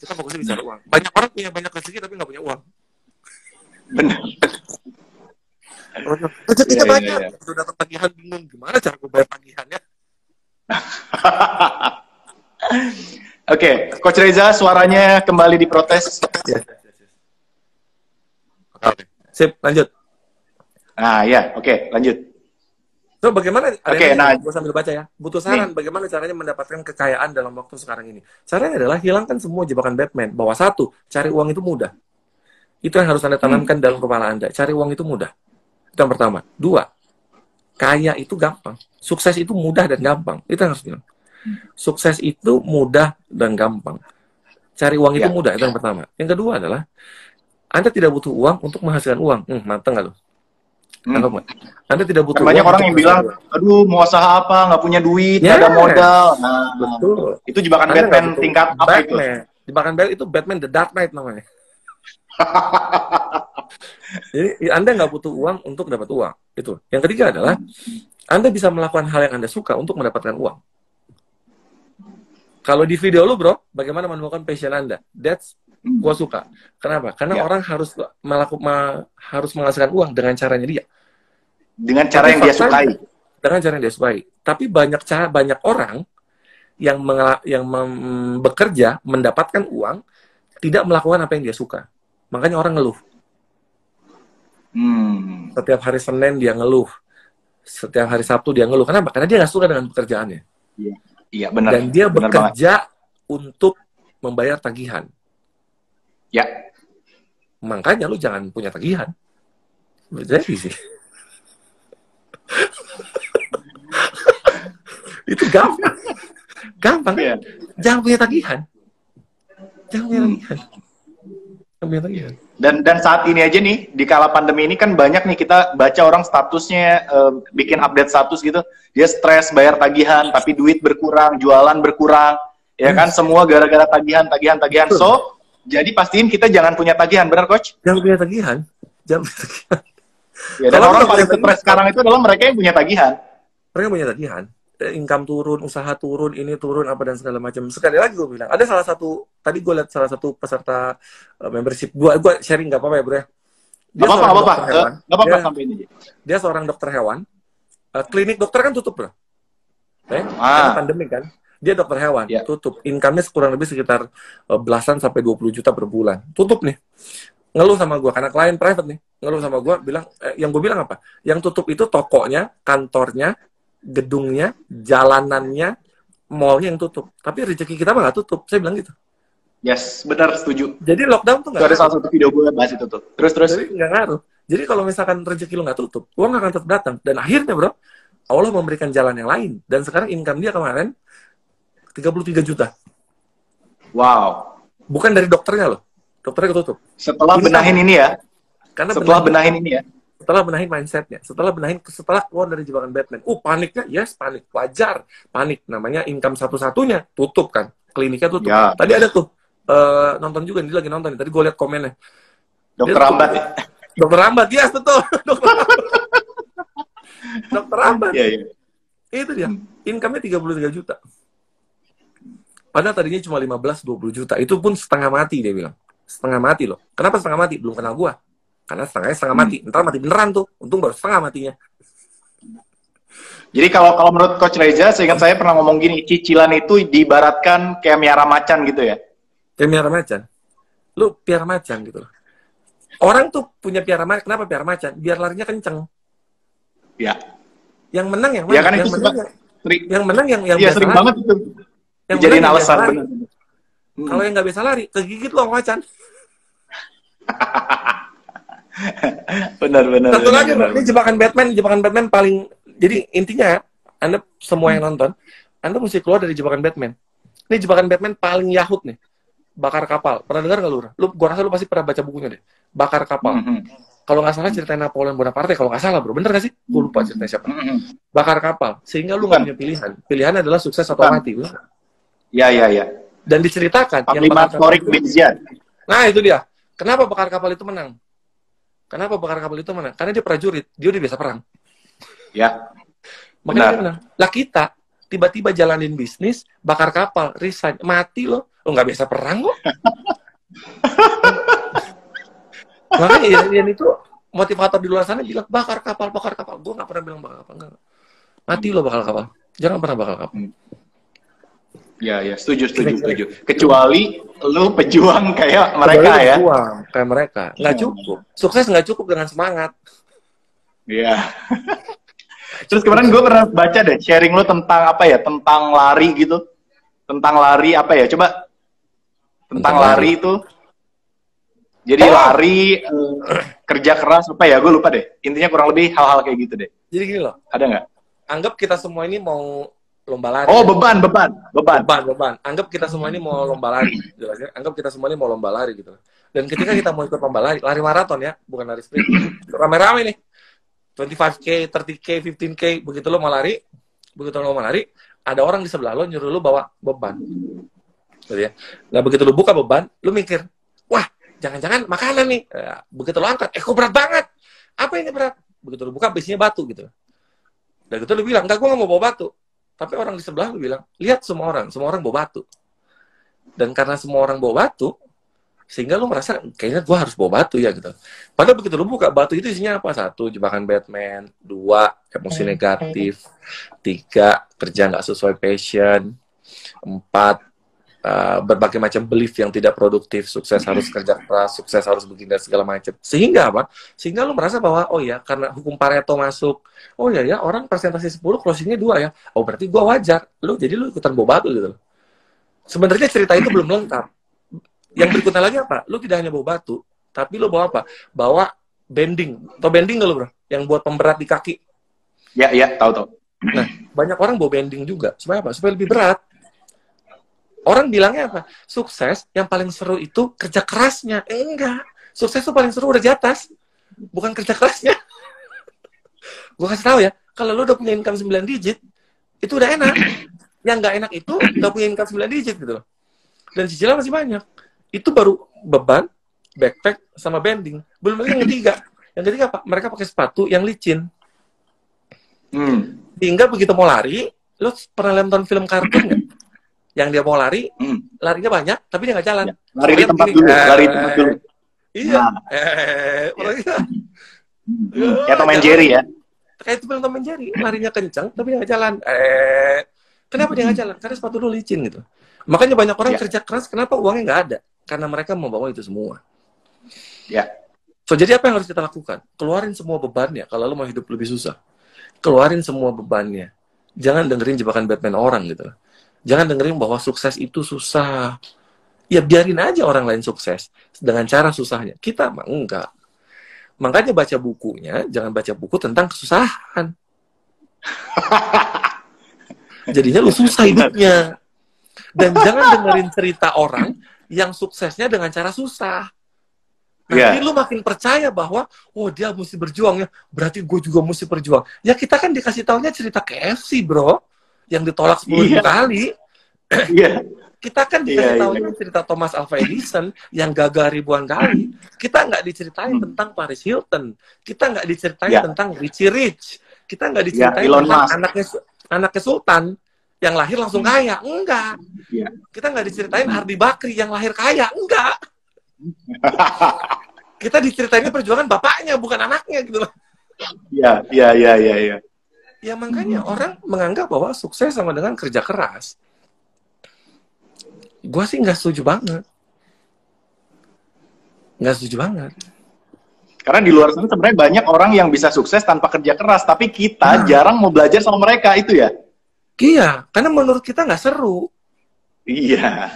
Speaker 2: kita fokusnya bicara uang. Banyak orang punya banyak rezeki tapi nggak punya uang.
Speaker 1: Benar.
Speaker 2: Rezekinya
Speaker 1: Iya, iya,
Speaker 2: banyak.
Speaker 1: iya.
Speaker 2: Udah datang tagihan bingung gimana cara gue bayar tagihannya.
Speaker 1: Oke, Coach Reza suaranya kembali diprotes.
Speaker 2: Oke. Sip, lanjut.
Speaker 1: Nah, ya, oke, lanjut.
Speaker 2: So, bagaimana?
Speaker 1: Oke,
Speaker 2: yang
Speaker 1: nah-
Speaker 2: gue sambil baca ya. Butuh saran bagaimana caranya mendapatkan kekayaan dalam waktu sekarang ini. Caranya adalah hilangkan semua jebakan Batman. Bahwa satu, cari uang itu mudah. Itu yang harus Anda tanamkan dalam kepala Anda. Cari uang itu mudah. Itu yang pertama. Dua, kaya itu gampang. Sukses itu mudah dan gampang. Itu yang harus bilang. Sukses itu mudah dan gampang. Cari uang itu
Speaker 1: Ya.
Speaker 2: mudah. Itu yang pertama. Yang kedua adalah, Anda tidak butuh uang untuk menghasilkan uang. Hmm, mateng nggak lu?
Speaker 1: Hmm.
Speaker 2: Anda tidak butuh
Speaker 1: Kan banyak
Speaker 2: uang
Speaker 1: orang yang bilang, aduh mau usaha apa, nggak punya duit,
Speaker 2: Yes.
Speaker 1: ada modal. Nah,
Speaker 2: Betul.
Speaker 1: itu jebakan
Speaker 2: Anda
Speaker 1: Batman tingkat apa itu?
Speaker 2: Batman. Jebakan Batman itu Batman The Dark Knight namanya. Jadi Anda nggak butuh uang untuk dapat uang. Itu. Yang ketiga adalah Anda bisa melakukan hal yang Anda suka untuk mendapatkan uang. Kalau di video lu bro, bagaimana menemukan passion Anda? That's gua suka. Kenapa? Karena
Speaker 1: Ya.
Speaker 2: orang harus melakukan harus menghasilkan uang dengan caranya dia.
Speaker 1: Dengan cara
Speaker 2: Tapi
Speaker 1: yang dia sukai.
Speaker 2: dengan cara yang dia sukai. Tapi banyak cara banyak orang yang mengela- yang mem- bekerja mendapatkan uang tidak melakukan apa yang dia suka. Makanya orang ngeluh.
Speaker 1: Hmm.
Speaker 2: Setiap hari Senin dia ngeluh. Setiap hari Sabtu dia ngeluh. Kenapa? Karena dia nggak suka dengan pekerjaannya.
Speaker 1: Iya benar.
Speaker 2: Dan dia
Speaker 1: Benar banget.
Speaker 2: bekerja untuk membayar tagihan.
Speaker 1: Ya.
Speaker 2: Makanya lu jangan punya tagihan. Jadi sih. Itu gampang. Gampang.
Speaker 1: Iya.
Speaker 2: Jangan punya tagihan. Jangan punya
Speaker 1: Hmm.
Speaker 2: tagihan. Jangan tagihan.
Speaker 1: Dan dan saat ini aja nih di kala pandemi ini kan banyak nih kita baca orang statusnya eh, bikin update status gitu. Dia stres bayar tagihan tapi duit berkurang, jualan berkurang. Ya kan semua gara-gara tagihan, tagihan, tagihan.
Speaker 2: Betul.
Speaker 1: So, jadi pastiin kita jangan punya tagihan, benar coach?
Speaker 2: Jangan punya tagihan. Jangan punya tagihan.
Speaker 1: Ya, dan
Speaker 2: Kalau
Speaker 1: orang paling stres sekarang itu adalah mereka yang punya tagihan.
Speaker 2: Mereka punya tagihan. Income turun, usaha turun, ini turun, apa dan segala macam. Sekali lagi gue bilang, ada salah satu, tadi gue lihat salah satu peserta eh, membership. Gue gua sharing nggak apa-apa ya bro ya. Dia
Speaker 1: apa-apa.
Speaker 2: dokter
Speaker 1: Eh,
Speaker 2: hewan.
Speaker 1: Gak apa-apa
Speaker 2: Dia-
Speaker 1: sampai ini.
Speaker 2: dia seorang dokter hewan. Eh, klinik dokter kan tutup, bro. Eh,
Speaker 1: Ah.
Speaker 2: karena pandemi kan. Dia dokter hewan,
Speaker 1: Ya.
Speaker 2: tutup. Income-nya kurang lebih sekitar eh, belasan sampai 20 juta per bulan. Tutup nih. Ngeluh sama gua karena klien private nih. Ngeluh sama gua bilang eh, yang gue bilang apa? Yang tutup itu tokonya, kantornya, gedungnya, jalanannya, mallnya yang tutup. Tapi rezeki kita mah nggak tutup. Saya bilang gitu.
Speaker 1: Yes, benar setuju.
Speaker 2: Jadi lockdown tuh nggak
Speaker 1: ada salah satu video gue bahas itu tuh. Terus terus.
Speaker 2: jadi nggak ngaruh. Jadi kalau misalkan rezeki lu nggak tutup, uang akan tetap datang. Dan akhirnya bro, Allah memberikan jalan yang lain. Dan sekarang income dia kemarin 33 juta.
Speaker 1: Wow.
Speaker 2: Bukan dari dokternya loh. Dokternya ketutup.
Speaker 1: Setelah
Speaker 2: Ini
Speaker 1: benahin ini ya.
Speaker 2: Karena
Speaker 1: Setelah
Speaker 2: benahin-
Speaker 1: benahin ini ya.
Speaker 2: Setelah benahin mindsetnya, setelah benahin, setelah keluar dari jebakan Batman. Uh, paniknya, yes, panik. Wajar. Panik. Namanya income satu-satunya. Tutup kan. Kliniknya tutup.
Speaker 1: Ya.
Speaker 2: Tadi ada tuh, eh, nonton juga, dia lagi nonton. Tadi gue liat komennya.
Speaker 1: Dokter
Speaker 2: tuh-
Speaker 1: Rambat ya.
Speaker 2: Dokter Rambat, yes, betul. Dokter Rambat. Dokter Rambat.
Speaker 1: Iya, iya.
Speaker 2: Itu dia. Income-nya 33 juta. Padahal tadinya cuma 15-20 juta. Itu pun setengah mati dia bilang. Setengah mati loh. Kenapa setengah mati? Belum kenal gua. Karena setengahnya setengah mati. Ntar mati beneran tuh. Untung baru setengah matinya.
Speaker 1: Jadi kalau kalau menurut Coach Reza, seingat saya pernah ngomong gini, cicilan itu diibaratkan kayak miara macan gitu ya.
Speaker 2: Kayak piara macan. Lu piara macan gitu loh. Orang tuh punya piara macan. Kenapa piara macan? Biar larinya kenceng.
Speaker 1: Ya.
Speaker 2: Yang menang yang mana?
Speaker 1: Ya kan
Speaker 2: yang
Speaker 1: itu
Speaker 2: menang yang,
Speaker 1: Sering,
Speaker 2: yang menang yang yang
Speaker 1: iya
Speaker 2: biasa
Speaker 1: sering
Speaker 2: lari.
Speaker 1: banget itu.
Speaker 2: Yang menang yang
Speaker 1: alasan. Hmm.
Speaker 2: Kalau yang nggak bisa lari, kegigit lo sama macan.
Speaker 1: Benar, benar.
Speaker 2: Satu lagi,
Speaker 1: benar.
Speaker 2: Ini jebakan Batman, jebakan Batman paling. Jadi intinya, Anda semua yang nonton, Anda mesti keluar dari jebakan Batman. Ini jebakan Batman paling yahut nih. Bakar kapal. Pernah dengar nggak lu? Lu, gua rasa lu pasti pernah baca bukunya deh. Bakar kapal.
Speaker 1: Mhm.
Speaker 2: Kalau nggak salah ceritanya Napoleon Bonaparte, kalau nggak salah bro, bener nggak sih? Gue lupa ceritanya siapa.
Speaker 1: Mhm.
Speaker 2: Bakar kapal. Sehingga lu nggak punya pilihan. Pilihannya adalah sukses atau
Speaker 1: Bukan.
Speaker 2: mati. bener nggak?
Speaker 1: Ya, ya, ya.
Speaker 2: Dan diceritakan. yang
Speaker 1: Panglima
Speaker 2: bakar kapal itu-. Nah itu dia. Kenapa bakar kapal itu menang? Kenapa bakar kapal itu menang? Karena dia prajurit. Dia udah biasa perang.
Speaker 1: Ya.
Speaker 2: Makanya
Speaker 1: Benar.
Speaker 2: dia menang. Lah kita tiba-tiba jalanin bisnis, bakar kapal, resign, mati loh. Lo nggak biasa perang kok. Makanya Ian, Ian itu motivator di luar sana bilang bakar kapal, bakar kapal. Gue nggak pernah bilang bakar kapal. Enggak. Mati lo bakar kapal. Jangan pernah bakar kapal.
Speaker 1: Ya, ya, setuju, setuju, setuju. Kecuali lu pejuang kayak mereka
Speaker 2: Kecuali
Speaker 1: ya.
Speaker 2: berjuang, kayak mereka. Nggak
Speaker 1: Hmm.
Speaker 2: cukup. Sukses nggak cukup dengan semangat.
Speaker 1: Iya. Terus kemarin gue pernah baca deh sharing lu tentang apa ya? Tentang lari gitu. Tentang lari apa ya? Coba tentang
Speaker 2: Tentang
Speaker 1: lari itu. Jadi
Speaker 2: Oh.
Speaker 1: lari kerja keras apa ya? Gue lupa deh. Intinya kurang lebih hal-hal kayak gitu deh.
Speaker 2: Jadi gini loh,
Speaker 1: Ada nggak?
Speaker 2: anggap kita semua ini mau lomba lari.
Speaker 1: Oh beban, beban, beban.
Speaker 2: beban beban. Anggap kita semua ini mau lomba lari jelas ya. Anggap kita semua ini mau lomba lari gitu dan ketika kita mau ikut lomba lari lari maraton ya bukan lari sprint. Rame-rame nih. 25k 30k 15k begitu lo mau lari begitu lo mau lari ada orang di sebelah lo nyuruh lo bawa beban. Gitu ya. Nah begitu lo buka beban lo mikir wah jangan-jangan makanan nih. Ya, begitu lo angkat eh kok berat banget? Apa ini berat? Begitu lo buka bisinya batu gitu. Dan gitu lo bilang enggak gue nggak mau bawa batu tapi orang di sebelah lu bilang, lihat semua orang, semua orang bawa batu. Dan karena semua orang bawa batu, sehingga lu merasa kayaknya gua harus bawa batu ya gitu. Padahal begitu lu buka batu itu isinya apa? Satu, jebakan Batman. Dua, emosi negatif. Tiga, kerja nggak sesuai passion. Empat, eh, berbagai macam belief yang tidak produktif. Sukses harus kerja keras, sukses harus begini dan segala macam. Sehingga apa? Sehingga lu merasa bahwa, oh ya, karena hukum Pareto masuk, oh ya ya, orang presentasi 10, closingnya dua ya. Oh berarti gua wajar. Lu jadi lu ikutan bawa batu gitu. Sebenarnya cerita itu belum lengkap. Yang berikutnya lagi apa? Lu tidak hanya bawa batu, tapi lu bawa apa? Bawa bending. Atau bending nggak lu bro? Yang buat pemberat di kaki.
Speaker 1: Ya, ya, tahu tahu.
Speaker 2: Banyak orang bawa bending juga. Supaya apa? Supaya lebih berat. Orang bilangnya apa? Sukses yang paling seru itu kerja kerasnya. Eh, enggak. Sukses itu paling seru udah di atas. Bukan kerja kerasnya. Gue kasih tahu ya, kalau lu udah punya income 9 digit, itu udah enak. Yang nggak enak itu nggak punya income 9 digit gitu loh. Dan cicilan masih banyak. Itu baru beban, backpack, sama bending. Belum lagi yang ketiga. Yang ketiga apa? Mereka pakai sepatu yang licin.
Speaker 1: Hmm.
Speaker 2: Sehingga begitu mau lari, lu pernah nonton film kartun nggak? Yang dia mau lari,
Speaker 1: Hmm.
Speaker 2: larinya banyak, tapi dia nggak jalan.
Speaker 1: Ya, Lari di tempat dulu,
Speaker 2: eh,
Speaker 1: lari di tempat dulu.
Speaker 2: Iya.
Speaker 1: Nah.
Speaker 2: Eh,
Speaker 1: Hmm. Kayak Tom and Jerry ya.
Speaker 2: kayak itu Tom and Jerry, larinya kencang, tapi dia nggak jalan. Eh, kenapa dia nggak jalan? Karena sepatu lu licin gitu. Makanya banyak orang
Speaker 1: Ya.
Speaker 2: kerja keras, kenapa uangnya nggak ada? Karena mereka membawa itu semua.
Speaker 1: Ya.
Speaker 2: So, jadi apa yang harus kita lakukan? Keluarin semua bebannya kalau lu mau hidup lebih susah. Keluarin semua bebannya. Jangan dengerin jebakan Batman orang gitu. Jangan dengerin bahwa sukses itu susah. Ya biarin aja orang lain sukses dengan cara susahnya. Kita mah enggak. Makanya baca bukunya, jangan baca buku tentang kesusahan. Jadinya lu susah hidupnya. Dan jangan dengerin cerita orang yang suksesnya dengan cara susah.
Speaker 1: Iya.
Speaker 2: Nanti lu makin percaya bahwa, oh dia mesti berjuang ya, berarti gue juga mesti berjuang. Ya kita kan dikasih taunya cerita KFC bro, yang ditolak 10
Speaker 1: Iya.
Speaker 2: kali.
Speaker 1: Iya.
Speaker 2: Kita kan
Speaker 1: Iya,
Speaker 2: dikasih
Speaker 1: iya.
Speaker 2: taunya cerita Thomas Alva Edison yang gagal ribuan kali. Kita nggak diceritain
Speaker 1: Hmm.
Speaker 2: tentang Paris Hilton. Kita nggak diceritain
Speaker 1: Iya.
Speaker 2: tentang Richie Rich. Kita nggak diceritain
Speaker 1: Elon
Speaker 2: tentang
Speaker 1: Musk.
Speaker 2: anaknya anaknya Sultan yang lahir langsung kaya. Enggak.
Speaker 1: Iya.
Speaker 2: Kita nggak diceritain Ardi Bakri yang lahir kaya. Enggak. Kita diceritainnya perjuangan bapaknya bukan anaknya gitu loh.
Speaker 1: Iya, iya, iya, iya, iya.
Speaker 2: Ya makanya orang menganggap bahwa sukses sama dengan kerja keras. Gua sih nggak setuju banget. Nggak setuju banget.
Speaker 1: Karena di luar sana sebenarnya banyak orang yang bisa sukses tanpa kerja keras, tapi kita
Speaker 2: Nah.
Speaker 1: jarang mau belajar sama mereka itu ya.
Speaker 2: Iya, karena menurut kita nggak seru.
Speaker 1: Iya.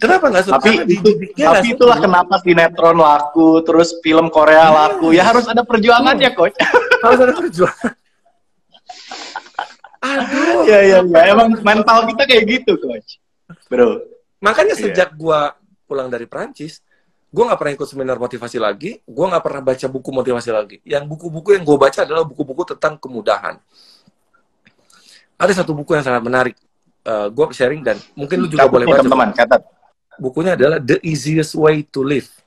Speaker 2: Kenapa nggak seru?
Speaker 1: Tapi itu, tapi
Speaker 2: seru.
Speaker 1: itulah kenapa sinetron laku, terus film Korea laku. Ya harus ada perjuangannya, coach.
Speaker 2: harus ada perjuangan. Aduh.
Speaker 1: Iya, iya, iya. Emang mental kita kayak gitu, coach. Bro.
Speaker 2: Makanya
Speaker 1: Iya.
Speaker 2: sejak gua pulang dari Prancis, gua nggak pernah ikut seminar motivasi lagi, gua nggak pernah baca buku motivasi lagi. Yang buku-buku yang gua baca adalah buku-buku tentang kemudahan. Ada satu buku yang sangat menarik. Eh, gua sharing dan mungkin lu juga
Speaker 1: Catat
Speaker 2: boleh baca.
Speaker 1: teman-teman, catat.
Speaker 2: Bukunya adalah The Easiest Way to Live.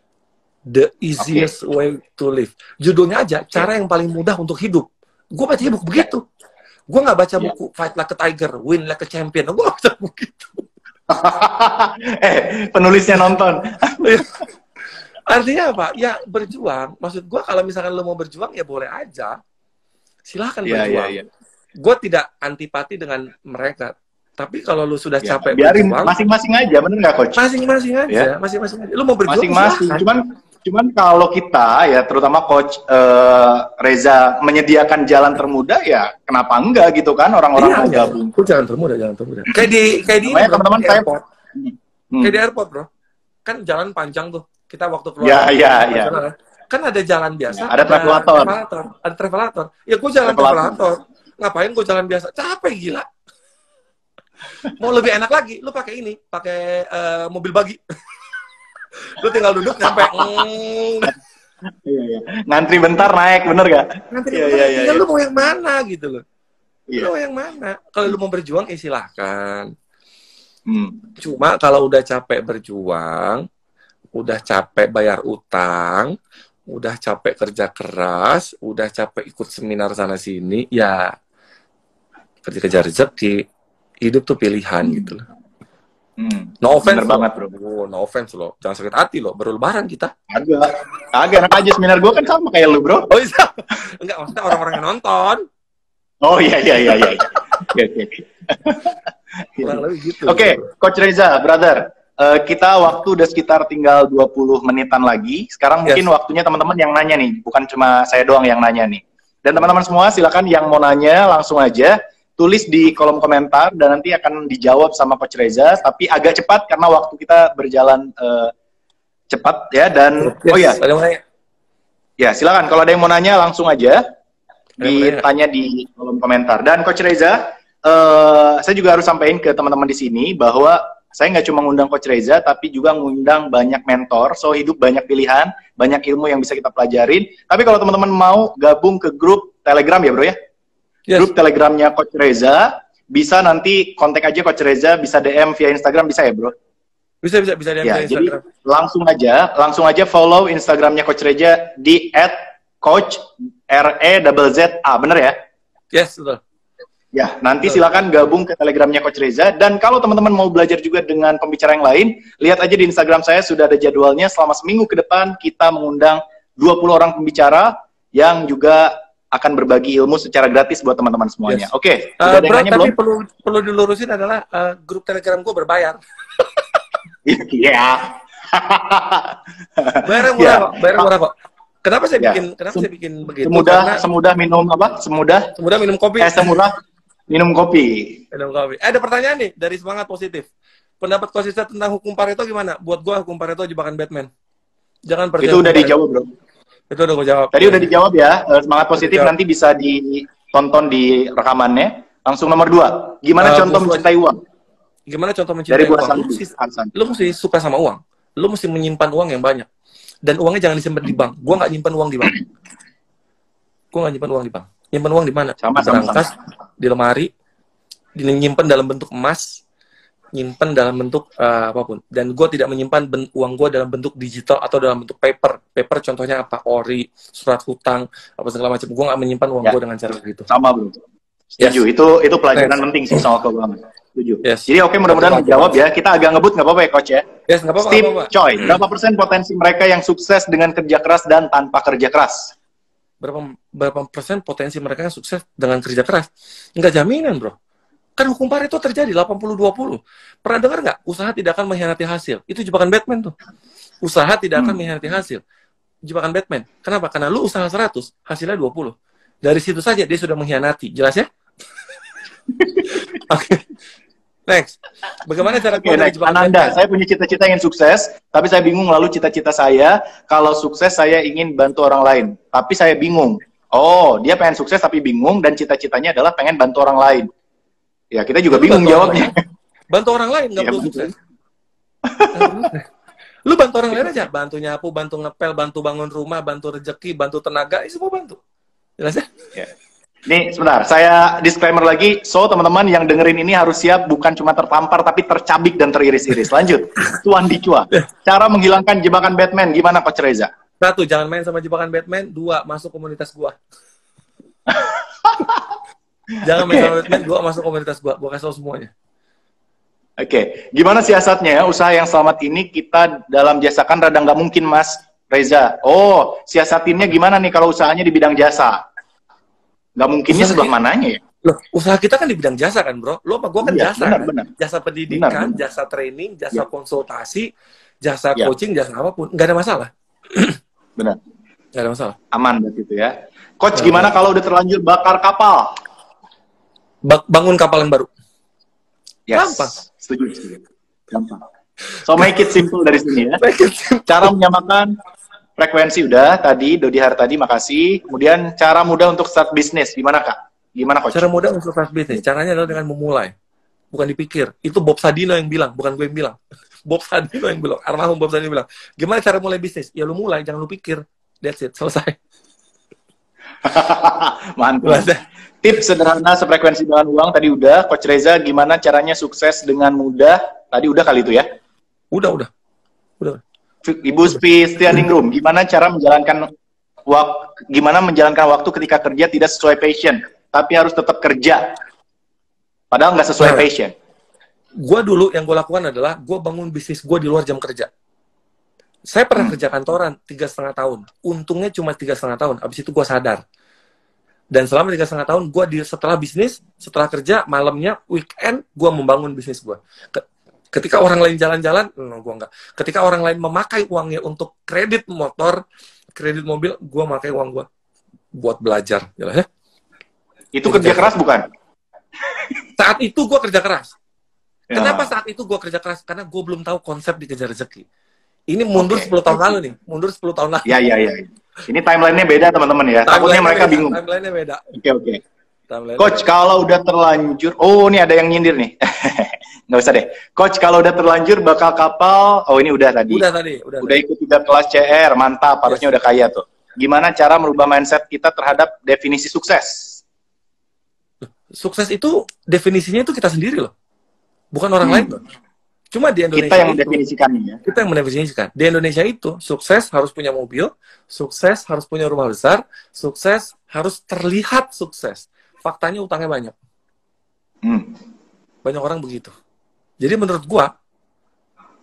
Speaker 2: The Easiest Way to Live. Judulnya aja, cara yang paling mudah untuk hidup. Gue bacanya buku begitu. Gue nggak baca
Speaker 1: Ya.
Speaker 2: buku Fight Like a Tiger, Win Like a Champion. Gue baca buku itu.
Speaker 1: eh, penulisnya nonton.
Speaker 2: Artinya apa? Ya berjuang. Maksud gue kalau misalkan lo mau berjuang ya boleh aja. Silahkan
Speaker 1: Iya, iya,
Speaker 2: berjuang.
Speaker 1: iya.
Speaker 2: Gue tidak antipati dengan mereka. Tapi kalau lu sudah
Speaker 1: Ya,
Speaker 2: capek
Speaker 1: biarin
Speaker 2: berjuang,
Speaker 1: masing-masing aja, bener nggak, coach?
Speaker 2: masing-masing aja.
Speaker 1: Ya.
Speaker 2: Masing-masing aja. Lu mau berjuang
Speaker 1: Masing-masing. Cuman cuman kalau kita ya terutama coach eh, Reza menyediakan jalan termudah ya kenapa enggak gitu kan orang-orang
Speaker 2: Iya,
Speaker 1: mau
Speaker 2: iya.
Speaker 1: gabung.
Speaker 2: Lu jangan termuda, jangan termuda. Kayak di kayak di
Speaker 1: teman-teman
Speaker 2: di
Speaker 1: saya-
Speaker 2: airport.
Speaker 1: Hmm.
Speaker 2: Kayak di airport, Bro. Kan jalan panjang tuh. Kita waktu keluar.
Speaker 1: Ya, ya, ya.
Speaker 2: Kan ada jalan biasa,
Speaker 1: Ada travelator.
Speaker 2: Ada travelator. Ya gue jalan
Speaker 1: Travelator.
Speaker 2: travelator. Ngapain gue jalan biasa? Capek gila. Mau lebih enak lagi, lu pakai ini, pakai eh, mobil bagi. lu tinggal duduk nyampe. Mm,
Speaker 1: Iya, iya. Ngantri bentar naik, bener gak?
Speaker 2: nanti
Speaker 1: Iya,
Speaker 2: lu
Speaker 1: iya, iya,
Speaker 2: tinggal
Speaker 1: iya.
Speaker 2: lu mau yang mana gitu loh.
Speaker 1: Iya.
Speaker 2: Lu mau yang mana? Kalau lu mau berjuang, ya silahkan.
Speaker 1: Hmm.
Speaker 2: Cuma kalau udah capek berjuang, udah capek bayar utang, udah capek kerja keras, udah capek ikut seminar sana sini, ya kerja-kerja rezeki, hidup tuh pilihan gitu loh.
Speaker 1: Hmm.
Speaker 2: No offense
Speaker 1: Bener
Speaker 2: loh.
Speaker 1: banget, bro.
Speaker 2: Oh, no offense loh. Jangan sakit hati loh. Baru lebaran kita.
Speaker 1: Agak, agak enak aja seminar gue kan sama kayak lu, bro.
Speaker 2: Oh iya. Enggak, maksudnya orang-orang yang nonton.
Speaker 1: Oh iya iya iya iya. Oke oke. oke.
Speaker 2: Kurang lebih gitu.
Speaker 1: Oke, Coach Reza, brother. eh, kita waktu udah sekitar tinggal 20 menitan lagi. Sekarang mungkin
Speaker 2: Yes.
Speaker 1: waktunya teman-teman yang nanya nih, bukan cuma saya doang yang nanya nih. Dan teman-teman semua silakan yang mau nanya langsung aja tulis di kolom komentar dan nanti akan dijawab sama Coach Reza, tapi agak cepat karena waktu kita berjalan eh, cepat ya dan
Speaker 2: Yes.
Speaker 1: oh ya,
Speaker 2: Ada yang mau nanya?
Speaker 1: ya silakan kalau ada yang mau nanya langsung aja ditanya di kolom komentar. Dan Coach Reza, eh, saya juga harus sampaikan ke teman-teman di sini bahwa saya nggak cuma ngundang Coach Reza, tapi juga ngundang banyak mentor. So hidup banyak pilihan, banyak ilmu yang bisa kita pelajarin. Tapi kalau teman-teman mau gabung ke grup Telegram ya bro ya,
Speaker 2: Yes.
Speaker 1: grup Telegramnya Coach Reza, bisa nanti kontak aja Coach Reza, bisa DM via Instagram bisa ya bro.
Speaker 2: Bisa, bisa, bisa DM
Speaker 1: Ya, jadi
Speaker 2: Instagram.
Speaker 1: langsung aja, langsung aja follow Instagramnya Coach Reza di @coach R E double Z A, bener ya?
Speaker 2: Yes, betul.
Speaker 1: Ya, nanti silakan gabung ke Telegramnya Coach Reza. Dan kalau teman-teman mau belajar juga dengan pembicara yang lain, lihat aja di Instagram saya sudah ada jadwalnya. Selama seminggu ke depan kita mengundang 20 orang pembicara yang juga akan berbagi ilmu secara gratis buat teman-teman semuanya.
Speaker 2: Yes.
Speaker 1: Oke, ada yang
Speaker 2: bro, tapi
Speaker 1: belum?
Speaker 2: perlu perlu dilurusin adalah eh, grup Telegram gue berbayar.
Speaker 1: Iya.
Speaker 2: Bayar
Speaker 1: Ya.
Speaker 2: murah kok, bayar murah kok. Kenapa saya
Speaker 1: Ya.
Speaker 2: bikin kenapa
Speaker 1: Sem-
Speaker 2: saya bikin begitu?
Speaker 1: semudah
Speaker 2: Karena
Speaker 1: semudah minum apa? Semudah
Speaker 2: semudah minum kopi.
Speaker 1: eh semudah minum kopi.
Speaker 2: Minum kopi. Eh, ada pertanyaan nih dari semangat positif. Pendapat konsisten tentang hukum Pareto gimana? Buat gua hukum Pareto jebakan Batman. Jangan percaya.
Speaker 1: Itu udah dijawab, Bro.
Speaker 2: Itu udah gua jawab.
Speaker 1: Tadi udah dijawab ya. Eh, Semangat positif nanti bisa ditonton di rekamannya. Langsung nomor dua. Gimana
Speaker 2: Eh,
Speaker 1: contoh mencintai uang?
Speaker 2: Gimana contoh mencintai
Speaker 1: Dari
Speaker 2: uang? Lu mesti, lu mesti suka sama uang. Lu mesti menyimpan uang yang banyak. Dan uangnya jangan disimpan di bank. Gua nggak nyimpan uang di bank. Gua nggak nyimpan uang di bank. Nyimpan uang di mana?
Speaker 1: Sama,
Speaker 2: di
Speaker 1: sama,
Speaker 2: berangkas, di lemari, dinyimpan dalam bentuk emas, nyimpan dalam bentuk eh, apa pun. Dan gue tidak menyimpan ben- uang gue dalam bentuk digital atau dalam bentuk paper. Paper contohnya apa? Ori, surat hutang, apa segala macam. Gue nggak menyimpan uang
Speaker 1: Ya.
Speaker 2: gue dengan cara begitu.
Speaker 1: Sama bro. Setuju. Itu itu pelajaran penting sih soal keuangan. Setuju.
Speaker 2: Yes.
Speaker 1: Jadi oke mudah-mudahan menjawab ya. Kita agak ngebut nggak apa-apa ya coach ya.
Speaker 2: Yes, nggak apa-apa.
Speaker 1: Steve
Speaker 2: nggak apa-apa.
Speaker 1: Choi, berapa persen potensi mereka yang sukses dengan kerja keras dan tanpa kerja keras?
Speaker 2: Berapa, berapa persen potensi mereka yang sukses dengan kerja keras? Nggak jaminan, bro. Kan hukum Pareto terjadi 80-20. Pernah dengar nggak? Usaha tidak akan mengkhianati hasil. Itu jebakan Batman tuh. Usaha tidak akan
Speaker 1: Hmm.
Speaker 2: mengkhianati hasil. Jebakan Batman. Kenapa? Karena lu usaha 100, hasilnya 20. Dari situ saja dia sudah mengkhianati. Jelas ya? Oke. Next. Bagaimana cara dari
Speaker 1: next.
Speaker 2: jebakan
Speaker 1: Ananda,
Speaker 2: Batman?
Speaker 1: saya punya cita-cita ingin sukses, tapi saya bingung lalu cita-cita saya, kalau sukses saya ingin bantu orang lain, tapi saya bingung. Oh, dia pengen sukses tapi bingung, dan cita-citanya adalah pengen bantu orang lain. Ya, kita juga
Speaker 2: Lu
Speaker 1: bingung
Speaker 2: bantu orang
Speaker 1: jawabnya.
Speaker 2: Bantu orang lain nggak
Speaker 1: Iya,
Speaker 2: perlu sukses. Lu bantu orang lain aja, bantu nyapu, bantu ngepel, bantu bangun rumah, bantu rezeki, bantu tenaga, itu semua bantu. Jelas ya?
Speaker 1: Nih, sebentar, saya disclaimer lagi. So, teman-teman yang dengerin ini harus siap bukan cuma tertampar, tapi tercabik dan teriris-iris. Lanjut, Tuan Dicua. Cara menghilangkan jebakan Batman, gimana Coach Reza?
Speaker 2: Satu, jangan main sama jebakan Batman. Dua, masuk komunitas gua. jangan main sama Batman. Dua, masuk komunitas gua. Gua kasih tau semuanya.
Speaker 1: Oke, gimana siasatnya ya? Usaha yang selamat ini kita dalam jasakan rada nggak mungkin, Mas Reza. Oh, siasatinnya gimana nih kalau usahanya di bidang jasa? Nggak mungkinnya
Speaker 2: Usaha
Speaker 1: sebelah
Speaker 2: kita-
Speaker 1: mananya ya?
Speaker 2: Loh, usaha kita kan di bidang jasa kan, bro? Lo sama gua kan
Speaker 1: Iya,
Speaker 2: jasa
Speaker 1: benar,
Speaker 2: kan?
Speaker 1: benar.
Speaker 2: Jasa pendidikan,
Speaker 1: Benar, benar.
Speaker 2: jasa training, jasa
Speaker 1: Iya.
Speaker 2: konsultasi, jasa
Speaker 1: Iya.
Speaker 2: coaching, jasa apa pun. Nggak ada masalah.
Speaker 1: Benar.
Speaker 2: Nggak ada masalah.
Speaker 1: Aman berarti itu ya. Coach, gimana kalau udah terlanjur bakar kapal?
Speaker 2: Ba- bangun kapal yang baru.
Speaker 1: Yes.
Speaker 2: Gampang.
Speaker 1: Setuju, setuju. Gampang. So make it simple dari sini ya. Cara menyamakan frekuensi udah tadi, Dodi Hartadi makasih. Kemudian cara mudah untuk start bisnis, gimana Kak? Gimana Coach?
Speaker 2: Cara mudah untuk start bisnis, caranya adalah dengan memulai. Bukan dipikir. Itu Bob Sadino yang bilang, bukan gue yang bilang. Bob Sadino yang bilang, almarhum Bob Sadino bilang, gimana cara mulai bisnis? Ya lu mulai, jangan lu pikir. That's it, selesai.
Speaker 1: Mantap. Tips sederhana sefrekuensi dengan uang tadi udah. Coach Reza gimana caranya sukses dengan mudah? Tadi udah kali itu ya.
Speaker 2: Udah, udah. Udah.
Speaker 1: Ibu Spi Stianingrum, gimana cara menjalankan waktu gimana menjalankan waktu ketika kerja tidak sesuai passion, tapi harus tetap kerja. Padahal nggak sesuai
Speaker 2: Nah.
Speaker 1: passion.
Speaker 2: Gue dulu yang gue lakukan adalah, gue bangun bisnis gue di luar jam kerja. Saya pernah
Speaker 1: Hmm.
Speaker 2: kerja kantoran tiga setengah tahun. Untungnya cuma tiga setengah tahun. Abis itu gue sadar. Dan selama tiga setengah tahun, gue di setelah bisnis, setelah kerja, malamnya, weekend, gue membangun bisnis gue. Ketika orang lain jalan-jalan, no, gue enggak. Ketika orang lain memakai uangnya untuk kredit motor, kredit mobil, gue pakai uang gue buat belajar. Jelas ya?
Speaker 1: Itu kerja keras bukan?
Speaker 2: Saat itu gue kerja keras.
Speaker 1: Ya.
Speaker 2: Kenapa saat itu gue kerja keras? Karena gue belum tahu konsep dikejar rezeki. Ini mundur
Speaker 1: Oke.
Speaker 2: 10 tahun lalu nih. Mundur 10 tahun lalu.
Speaker 1: Ya, ya, ya. Ini timelinenya beda teman-teman ya. Takutnya mereka
Speaker 2: beda,
Speaker 1: bingung.
Speaker 2: Timeline-nya beda.
Speaker 1: Oke, oke.
Speaker 2: Timeline-nya
Speaker 1: Coach,
Speaker 2: beda.
Speaker 1: kalau udah terlanjur, oh ini ada yang nyindir nih. Nggak usah deh. Coach, kalau udah terlanjur bakal kapal, oh ini udah tadi.
Speaker 2: Udah tadi. Udah,
Speaker 1: Udah ikut tiga kelas CR, mantap. Harusnya udah kaya tuh. Gimana cara merubah mindset kita terhadap definisi sukses?
Speaker 2: Sukses itu definisinya itu kita sendiri loh. Bukan orang
Speaker 1: Hmm.
Speaker 2: lain loh. Cuma di Indonesia
Speaker 1: Kita yang
Speaker 2: itu,
Speaker 1: mendefinisikannya ya.
Speaker 2: kita yang mendefinisikan. Di Indonesia itu sukses harus punya mobil, sukses harus punya rumah besar, sukses harus terlihat sukses. Faktanya utangnya banyak.
Speaker 1: Hmm.
Speaker 2: Banyak orang begitu. Jadi menurut gua,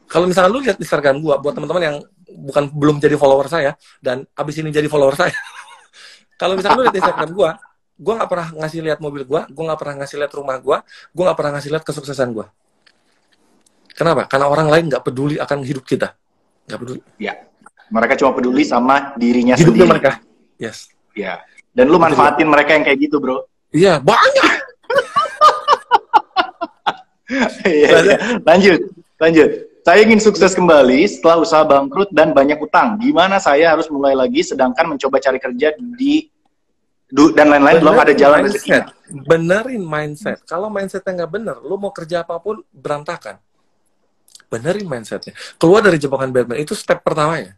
Speaker 2: kalau misalnya lu lihat Instagram gua, buat teman-teman yang bukan belum jadi follower saya dan abis ini jadi follower saya, kalau misalnya lu lihat Instagram gua, gua nggak pernah ngasih lihat mobil gua, gua nggak pernah ngasih lihat rumah gua, gua nggak pernah ngasih lihat kesuksesan gua. Kenapa? Karena orang lain nggak peduli akan hidup kita, nggak peduli.
Speaker 1: Ya. Mereka cuma peduli sama dirinya
Speaker 2: Hidupnya
Speaker 1: sendiri.
Speaker 2: mereka. Yes.
Speaker 1: Ya. Dan lu manfaatin mereka yang kayak gitu, bro.
Speaker 2: Iya banyak.
Speaker 1: Iya, iya. lanjut, lanjut. Saya ingin sukses kembali setelah usaha bangkrut dan banyak utang. Gimana saya harus mulai lagi sedangkan mencoba cari kerja di du- dan lain-lain belum ada jalan rezekinya.
Speaker 2: mindset. Benerin mindset. Kalau mindsetnya nggak bener, lu mau kerja apa pun berantakan. Benerin mindsetnya. Keluar dari jebakan Batman itu step pertamanya.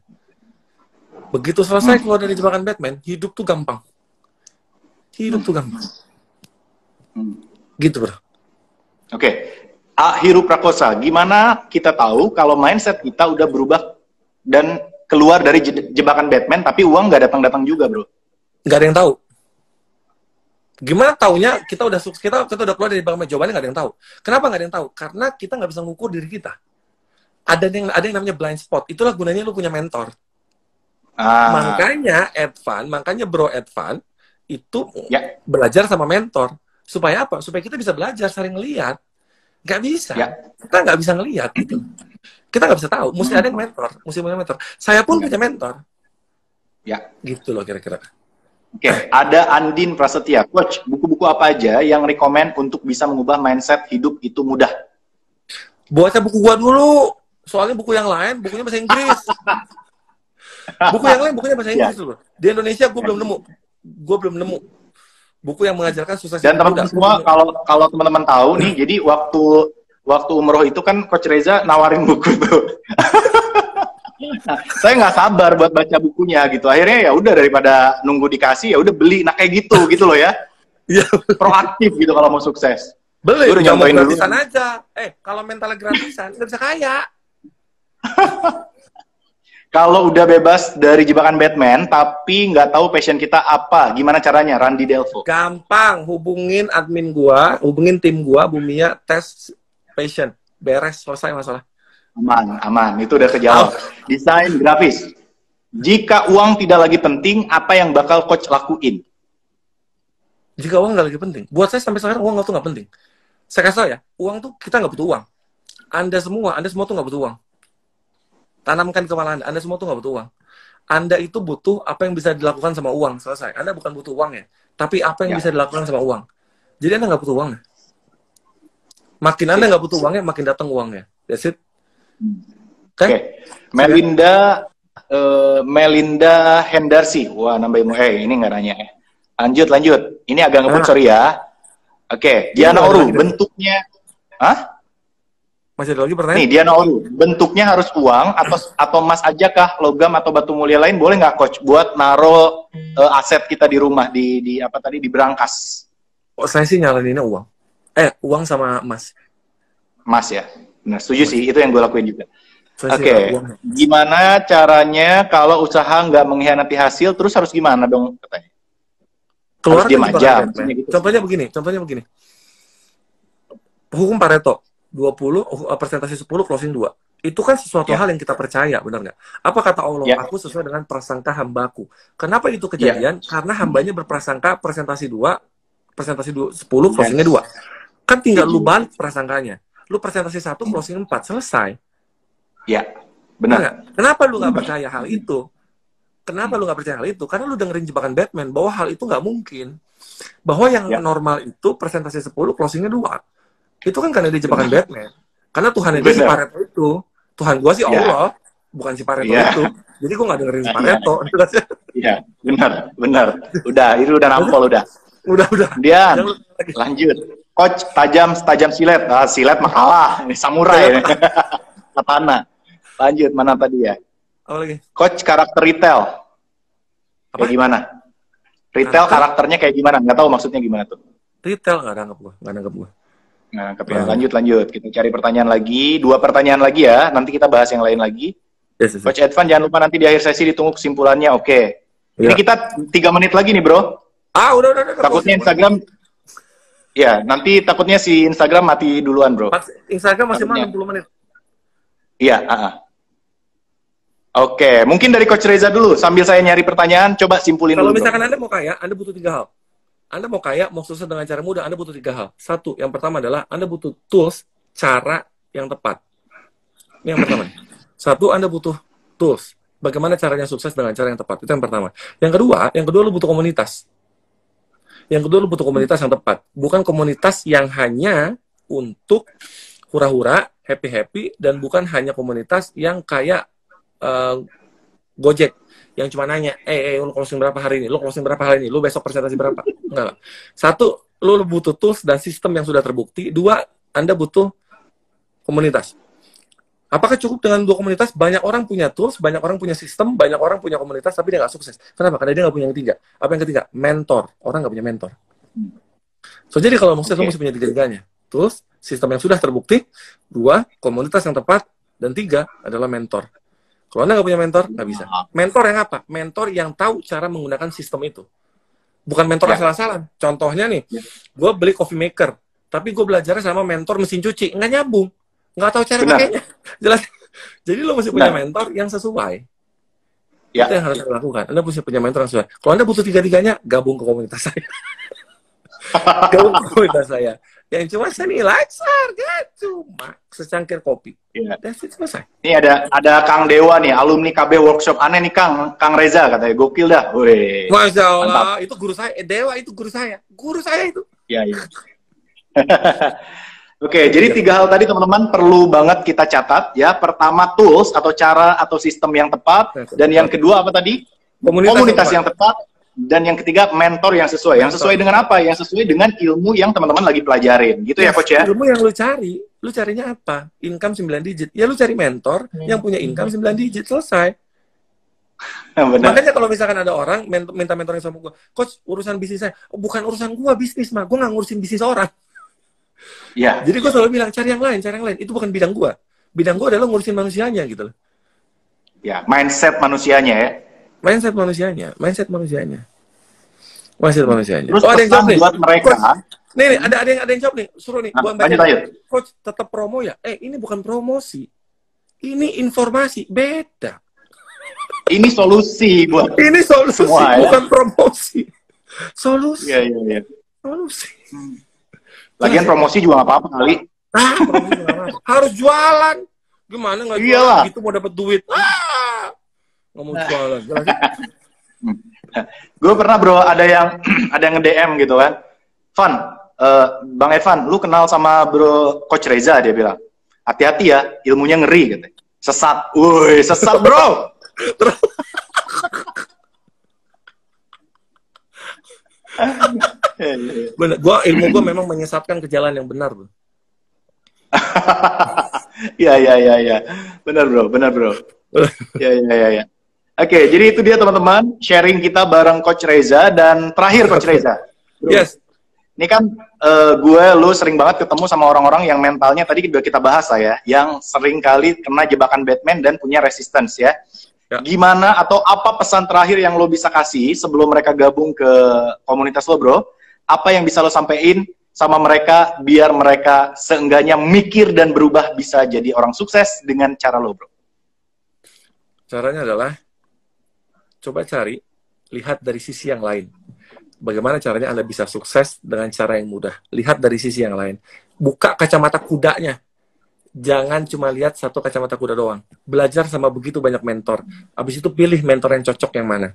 Speaker 2: Begitu selesai keluar dari jebakan Batman, hidup tuh gampang. Hidup tuh gampang. Gitu bro.
Speaker 1: Oke, A. Hiru Prakosa, gimana kita tahu kalau mindset kita udah berubah dan keluar dari je- jebakan Batman, tapi uang nggak datang-datang juga, bro?
Speaker 2: Nggak ada yang tahu. Gimana taunya kita udah sukses kita kita udah keluar dari jebakan Batman? Jawabannya nggak ada yang tahu. Kenapa nggak ada yang tahu? Karena kita nggak bisa ngukur diri kita. Ada yang ada yang namanya blind spot. Itulah gunanya lu punya mentor.
Speaker 1: Ah,
Speaker 2: Makanya Advan, makanya Bro Advan itu
Speaker 1: Ya.
Speaker 2: belajar sama mentor. Supaya apa? Supaya kita bisa belajar saling ngeliat. Nggak bisa.
Speaker 1: Ya.
Speaker 2: Kita nggak bisa ngeliat gitu. Kita nggak bisa tahu. Mesti ada yang mentor. Mesti punya mentor. Saya pun
Speaker 1: Ya.
Speaker 2: punya mentor.
Speaker 1: ya.
Speaker 2: Gitu loh kira-kira.
Speaker 1: Oke, ada Andin Prasetya. Coach, buku-buku apa aja yang rekomend untuk bisa mengubah mindset hidup itu mudah?
Speaker 2: Baca buku gua dulu. Soalnya buku yang lain, bukunya bahasa Inggris. buku yang lain, bukunya bahasa
Speaker 1: Ya.
Speaker 2: Inggris loh. Di Indonesia gua belum nemu. Gua belum nemu. Buku yang mengajarkan sukses
Speaker 1: Dan teman-teman semua, kalau kalau teman-teman tahu nih, jadi waktu waktu umroh itu kan Coach Reza nawarin buku tuh. Nah, saya nggak sabar buat baca bukunya gitu. Akhirnya ya udah daripada nunggu dikasih ya udah beli. Nah kayak gitu gitu loh ya.
Speaker 2: Iya.
Speaker 1: Proaktif gitu kalau mau sukses.
Speaker 2: Beli,
Speaker 1: udah nyontoin dulu.
Speaker 2: gratisan aja. Eh, kalau mentalnya gratisan, nggak bisa kaya.
Speaker 1: Kalau udah bebas dari jebakan Batman, tapi nggak tahu passion kita apa, gimana caranya? Randy Delvo.
Speaker 2: Gampang, hubungin admin gua, hubungin tim gua, Bumia, tes passion. Beres, selesai masalah.
Speaker 1: Aman, aman. Itu udah kejawab. Desain grafis. Jika uang tidak lagi penting, apa yang bakal coach lakuin?
Speaker 2: Jika uang nggak lagi penting. Buat saya sampai sekarang uang tuh nggak penting. Saya kasih tau ya, uang tuh kita nggak butuh uang. Anda semua, Anda semua tuh nggak butuh uang. Tanamkan kepala Anda, Anda semua tuh nggak butuh uang. Anda itu butuh apa yang bisa dilakukan sama uang, selesai. Anda bukan butuh uang ya, tapi apa yang
Speaker 1: Ya.
Speaker 2: bisa dilakukan sama uang. Jadi Anda nggak butuh uangnya. Makin Anda nggak butuh uangnya, makin datang uangnya. That's it. Oke?
Speaker 1: Oke. Melinda eh, Melinda Hendarsi. Wah, nambah ilmu. Eh, ini nggak nanya ya. Lanjut, lanjut. Ini agak ngebut,
Speaker 2: Ah.
Speaker 1: sorry ya. Oke, Diana
Speaker 2: nggak ada
Speaker 1: Oru, bentuknya Hah?
Speaker 2: Masih ada lagi pertanyaan?
Speaker 1: Nih, Diana Oru, bentuknya harus uang atau atau emas aja kah, logam atau batu mulia lain boleh nggak coach buat naro eh, aset kita di rumah di di apa tadi di berangkas
Speaker 2: Oh, saya sih nyaraninnya uang. Eh, uang sama emas.
Speaker 1: emas ya. Nah, setuju sih, itu yang gue lakuin juga. Oke,
Speaker 2: uang.
Speaker 1: gimana caranya kalau usaha nggak mengkhianati hasil, terus harus gimana dong katanya?
Speaker 2: keluar
Speaker 1: Harus
Speaker 2: dari
Speaker 1: aja, gitu.
Speaker 2: Contohnya begini, contohnya begini. Hukum Pareto 20 uh, persentase 10 closing 2. Itu kan sesuatu
Speaker 1: Ya.
Speaker 2: hal yang kita percaya, benar nggak? Apa kata Allah?
Speaker 1: Ya.
Speaker 2: Aku sesuai dengan prasangka hambaku. Kenapa itu kejadian? Karena hambanya berprasangka presentasi 2, presentasi 2, 10, closingnya 2. Kan tinggal lu balik prasangkanya. Lu presentasi 1, closing 4, selesai.
Speaker 1: Ya,
Speaker 2: Benar
Speaker 1: benar.
Speaker 2: nggak? Kenapa lu nggak percaya hal itu? Kenapa lu nggak percaya hal itu? Karena lu dengerin jebakan Batman bahwa hal itu nggak mungkin. Bahwa yang
Speaker 1: Ya.
Speaker 2: normal itu presentasi 10, closingnya 2. Itu kan karena dia jebakan Batman. Karena Tuhan itu si. Pareto itu. Tuhan gua sih
Speaker 1: Ya.
Speaker 2: Allah, bukan si Pareto
Speaker 1: Ya.
Speaker 2: itu. Jadi gua nggak dengerin si
Speaker 1: Ya.
Speaker 2: Pareto.
Speaker 1: Iya, benar, benar. Udah, itu udah nampol udah.
Speaker 2: udah, udah. Lagi.
Speaker 1: lanjut. Coach tajam tajam silet. Ah, silet mah kalah. Ini samurai. Katana. Lanjut mana tadi ya?
Speaker 2: Apa lagi?
Speaker 1: Coach karakter retail.
Speaker 2: Apa?
Speaker 1: Kayak gimana? Retail
Speaker 2: Karakter?
Speaker 1: karakternya kayak gimana? Nggak tahu maksudnya gimana tuh.
Speaker 2: Retail nggak nangkep gua, nggak nangkep gua.
Speaker 1: Nah, ya, lanjut lanjut. Kita cari pertanyaan lagi, dua pertanyaan lagi ya. Nanti kita bahas yang lain lagi.
Speaker 2: Yes, yes.
Speaker 1: Coach Edvan jangan lupa nanti di akhir sesi ditunggu kesimpulannya. Oke. Ini
Speaker 2: Iya.
Speaker 1: kita tiga menit lagi nih bro.
Speaker 2: Ah, udah, udah, udah.
Speaker 1: Takutnya Instagram. Ya, nanti takutnya si Instagram mati duluan bro.
Speaker 2: Instagram masih
Speaker 1: Takutnya.
Speaker 2: mana 60 menit.
Speaker 1: Iya. ah, ah. Oke, mungkin dari Coach Reza dulu. Sambil saya nyari pertanyaan, coba simpulin
Speaker 2: Kalau
Speaker 1: dulu. bro.
Speaker 2: misalkan Anda mau kaya, Anda butuh tiga hal. Anda mau kaya, mau sukses dengan cara mudah, Anda butuh tiga hal. Satu, yang pertama adalah Anda butuh tools, cara yang tepat. Ini yang pertama. Satu, Anda butuh tools. Bagaimana caranya sukses dengan cara yang tepat. Itu yang pertama. Yang kedua, yang kedua lu butuh komunitas. Yang kedua lu butuh komunitas yang tepat. Bukan komunitas yang hanya untuk hura-hura, happy-happy, dan bukan hanya komunitas yang kayak eh, Gojek yang cuma nanya, eh, eh lu closing berapa hari ini, lu closing berapa hari ini, lu besok presentasi berapa? Enggak lah. Satu, lu butuh tools dan sistem yang sudah terbukti. Dua, Anda butuh komunitas. Apakah cukup dengan dua komunitas? Banyak orang punya tools, banyak orang punya sistem, banyak orang punya komunitas, tapi dia nggak sukses. Kenapa? Karena dia nggak punya yang ketiga. Apa yang ketiga? Mentor. Orang nggak punya mentor. So, jadi kalau mau sukses, okay. lo mesti punya tiga-tiganya. Tools, sistem yang sudah terbukti, dua, komunitas yang tepat, dan tiga adalah mentor. Kalau Anda nggak punya mentor, nggak bisa. Mentor yang apa? Mentor yang tahu cara menggunakan sistem itu. Bukan mentor ya. asal-asalan. Contohnya nih, ya. gue beli coffee maker, tapi gue belajar sama mentor mesin cuci. Nggak nyambung nggak tahu cara Benar. pakainya jelas jadi lo mesti punya mentor yang sesuai ya. itu yang harus anda lakukan anda mesti punya mentor yang sesuai kalau anda butuh tiga tiganya gabung ke komunitas saya gabung ke komunitas saya yang cuma seni laksar gak cuma secangkir kopi ya. that's it selesai
Speaker 1: ini ada ada Kang Dewa nih alumni KB workshop aneh nih Kang Kang Reza katanya gokil dah Wih.
Speaker 2: Masya Allah Mantap. itu guru saya eh, Dewa itu guru saya guru saya itu
Speaker 1: iya iya Oke, okay, jadi tiga hal tadi teman-teman perlu banget kita catat ya. Pertama tools atau cara atau sistem yang tepat dan yang kedua apa tadi? Komunitas, Komunitas yang, tepat. Dan yang ketiga mentor yang sesuai. Mentor. Yang sesuai dengan apa? Yang sesuai dengan ilmu yang teman-teman lagi pelajarin. Gitu yes, ya coach ya.
Speaker 2: Ilmu yang lu cari, lu carinya apa? Income 9 digit. Ya lu cari mentor hmm. yang punya income 9 digit selesai. Benar. Makanya kalau misalkan ada orang minta mentoring sama gue, coach urusan bisnis saya, oh, bukan urusan gue bisnis mah, gue nggak ngurusin bisnis orang.
Speaker 1: Ya.
Speaker 2: Jadi gue selalu bilang cari yang lain, cari yang lain. Itu bukan bidang gue. Bidang gue adalah ngurusin manusianya gitu loh.
Speaker 1: Ya, mindset manusianya ya.
Speaker 2: Mindset manusianya, mindset manusianya. Mindset manusianya.
Speaker 1: Terus oh, ada yang jawab nih. buat mereka.
Speaker 2: Coach, nih, nih, ada ada yang ada yang jawab nih. Suruh nih, nah, gua baca. Coach, tetap promo ya? Eh, ini bukan promosi. Ini informasi, beda.
Speaker 1: Ini solusi buat
Speaker 2: Ini solusi, semua, ya? bukan promosi. Solusi.
Speaker 1: Iya, iya, iya.
Speaker 2: Solusi. Hmm.
Speaker 1: Lagian promosi juga gak apa-apa kali.
Speaker 2: Ah, Harus jualan. Gimana nggak jualan gitu mau dapat duit? Ah, mau jualan.
Speaker 1: gue pernah bro ada yang ada yang nge-DM gitu kan. Van, uh, Bang Evan, lu kenal sama bro Coach Reza dia bilang. Hati-hati ya, ilmunya ngeri gitu. Sesat. Woi, sesat bro.
Speaker 2: benar gua ilmu gua memang menyesatkan ke jalan yang benar bro
Speaker 1: Iya iya iya iya. Benar bro, benar bro. Iya iya iya ya. Oke, jadi itu dia teman-teman sharing kita bareng Coach Reza dan terakhir Coach Reza.
Speaker 2: Bro, yes.
Speaker 1: Ini kan uh, gue lu sering banget ketemu sama orang-orang yang mentalnya tadi udah kita bahas lah ya, yang sering kali kena jebakan Batman dan punya resistance ya. Ya. Gimana atau apa pesan terakhir yang lo bisa kasih sebelum mereka gabung ke komunitas lo, bro? Apa yang bisa lo sampaikan sama mereka biar mereka seenggaknya mikir dan berubah bisa jadi orang sukses dengan cara lo, bro?
Speaker 2: Caranya adalah coba cari, lihat dari sisi yang lain. Bagaimana caranya Anda bisa sukses dengan cara yang mudah? Lihat dari sisi yang lain. Buka kacamata kudanya jangan cuma lihat satu kacamata kuda doang. Belajar sama begitu banyak mentor. Habis itu pilih mentor yang cocok yang mana.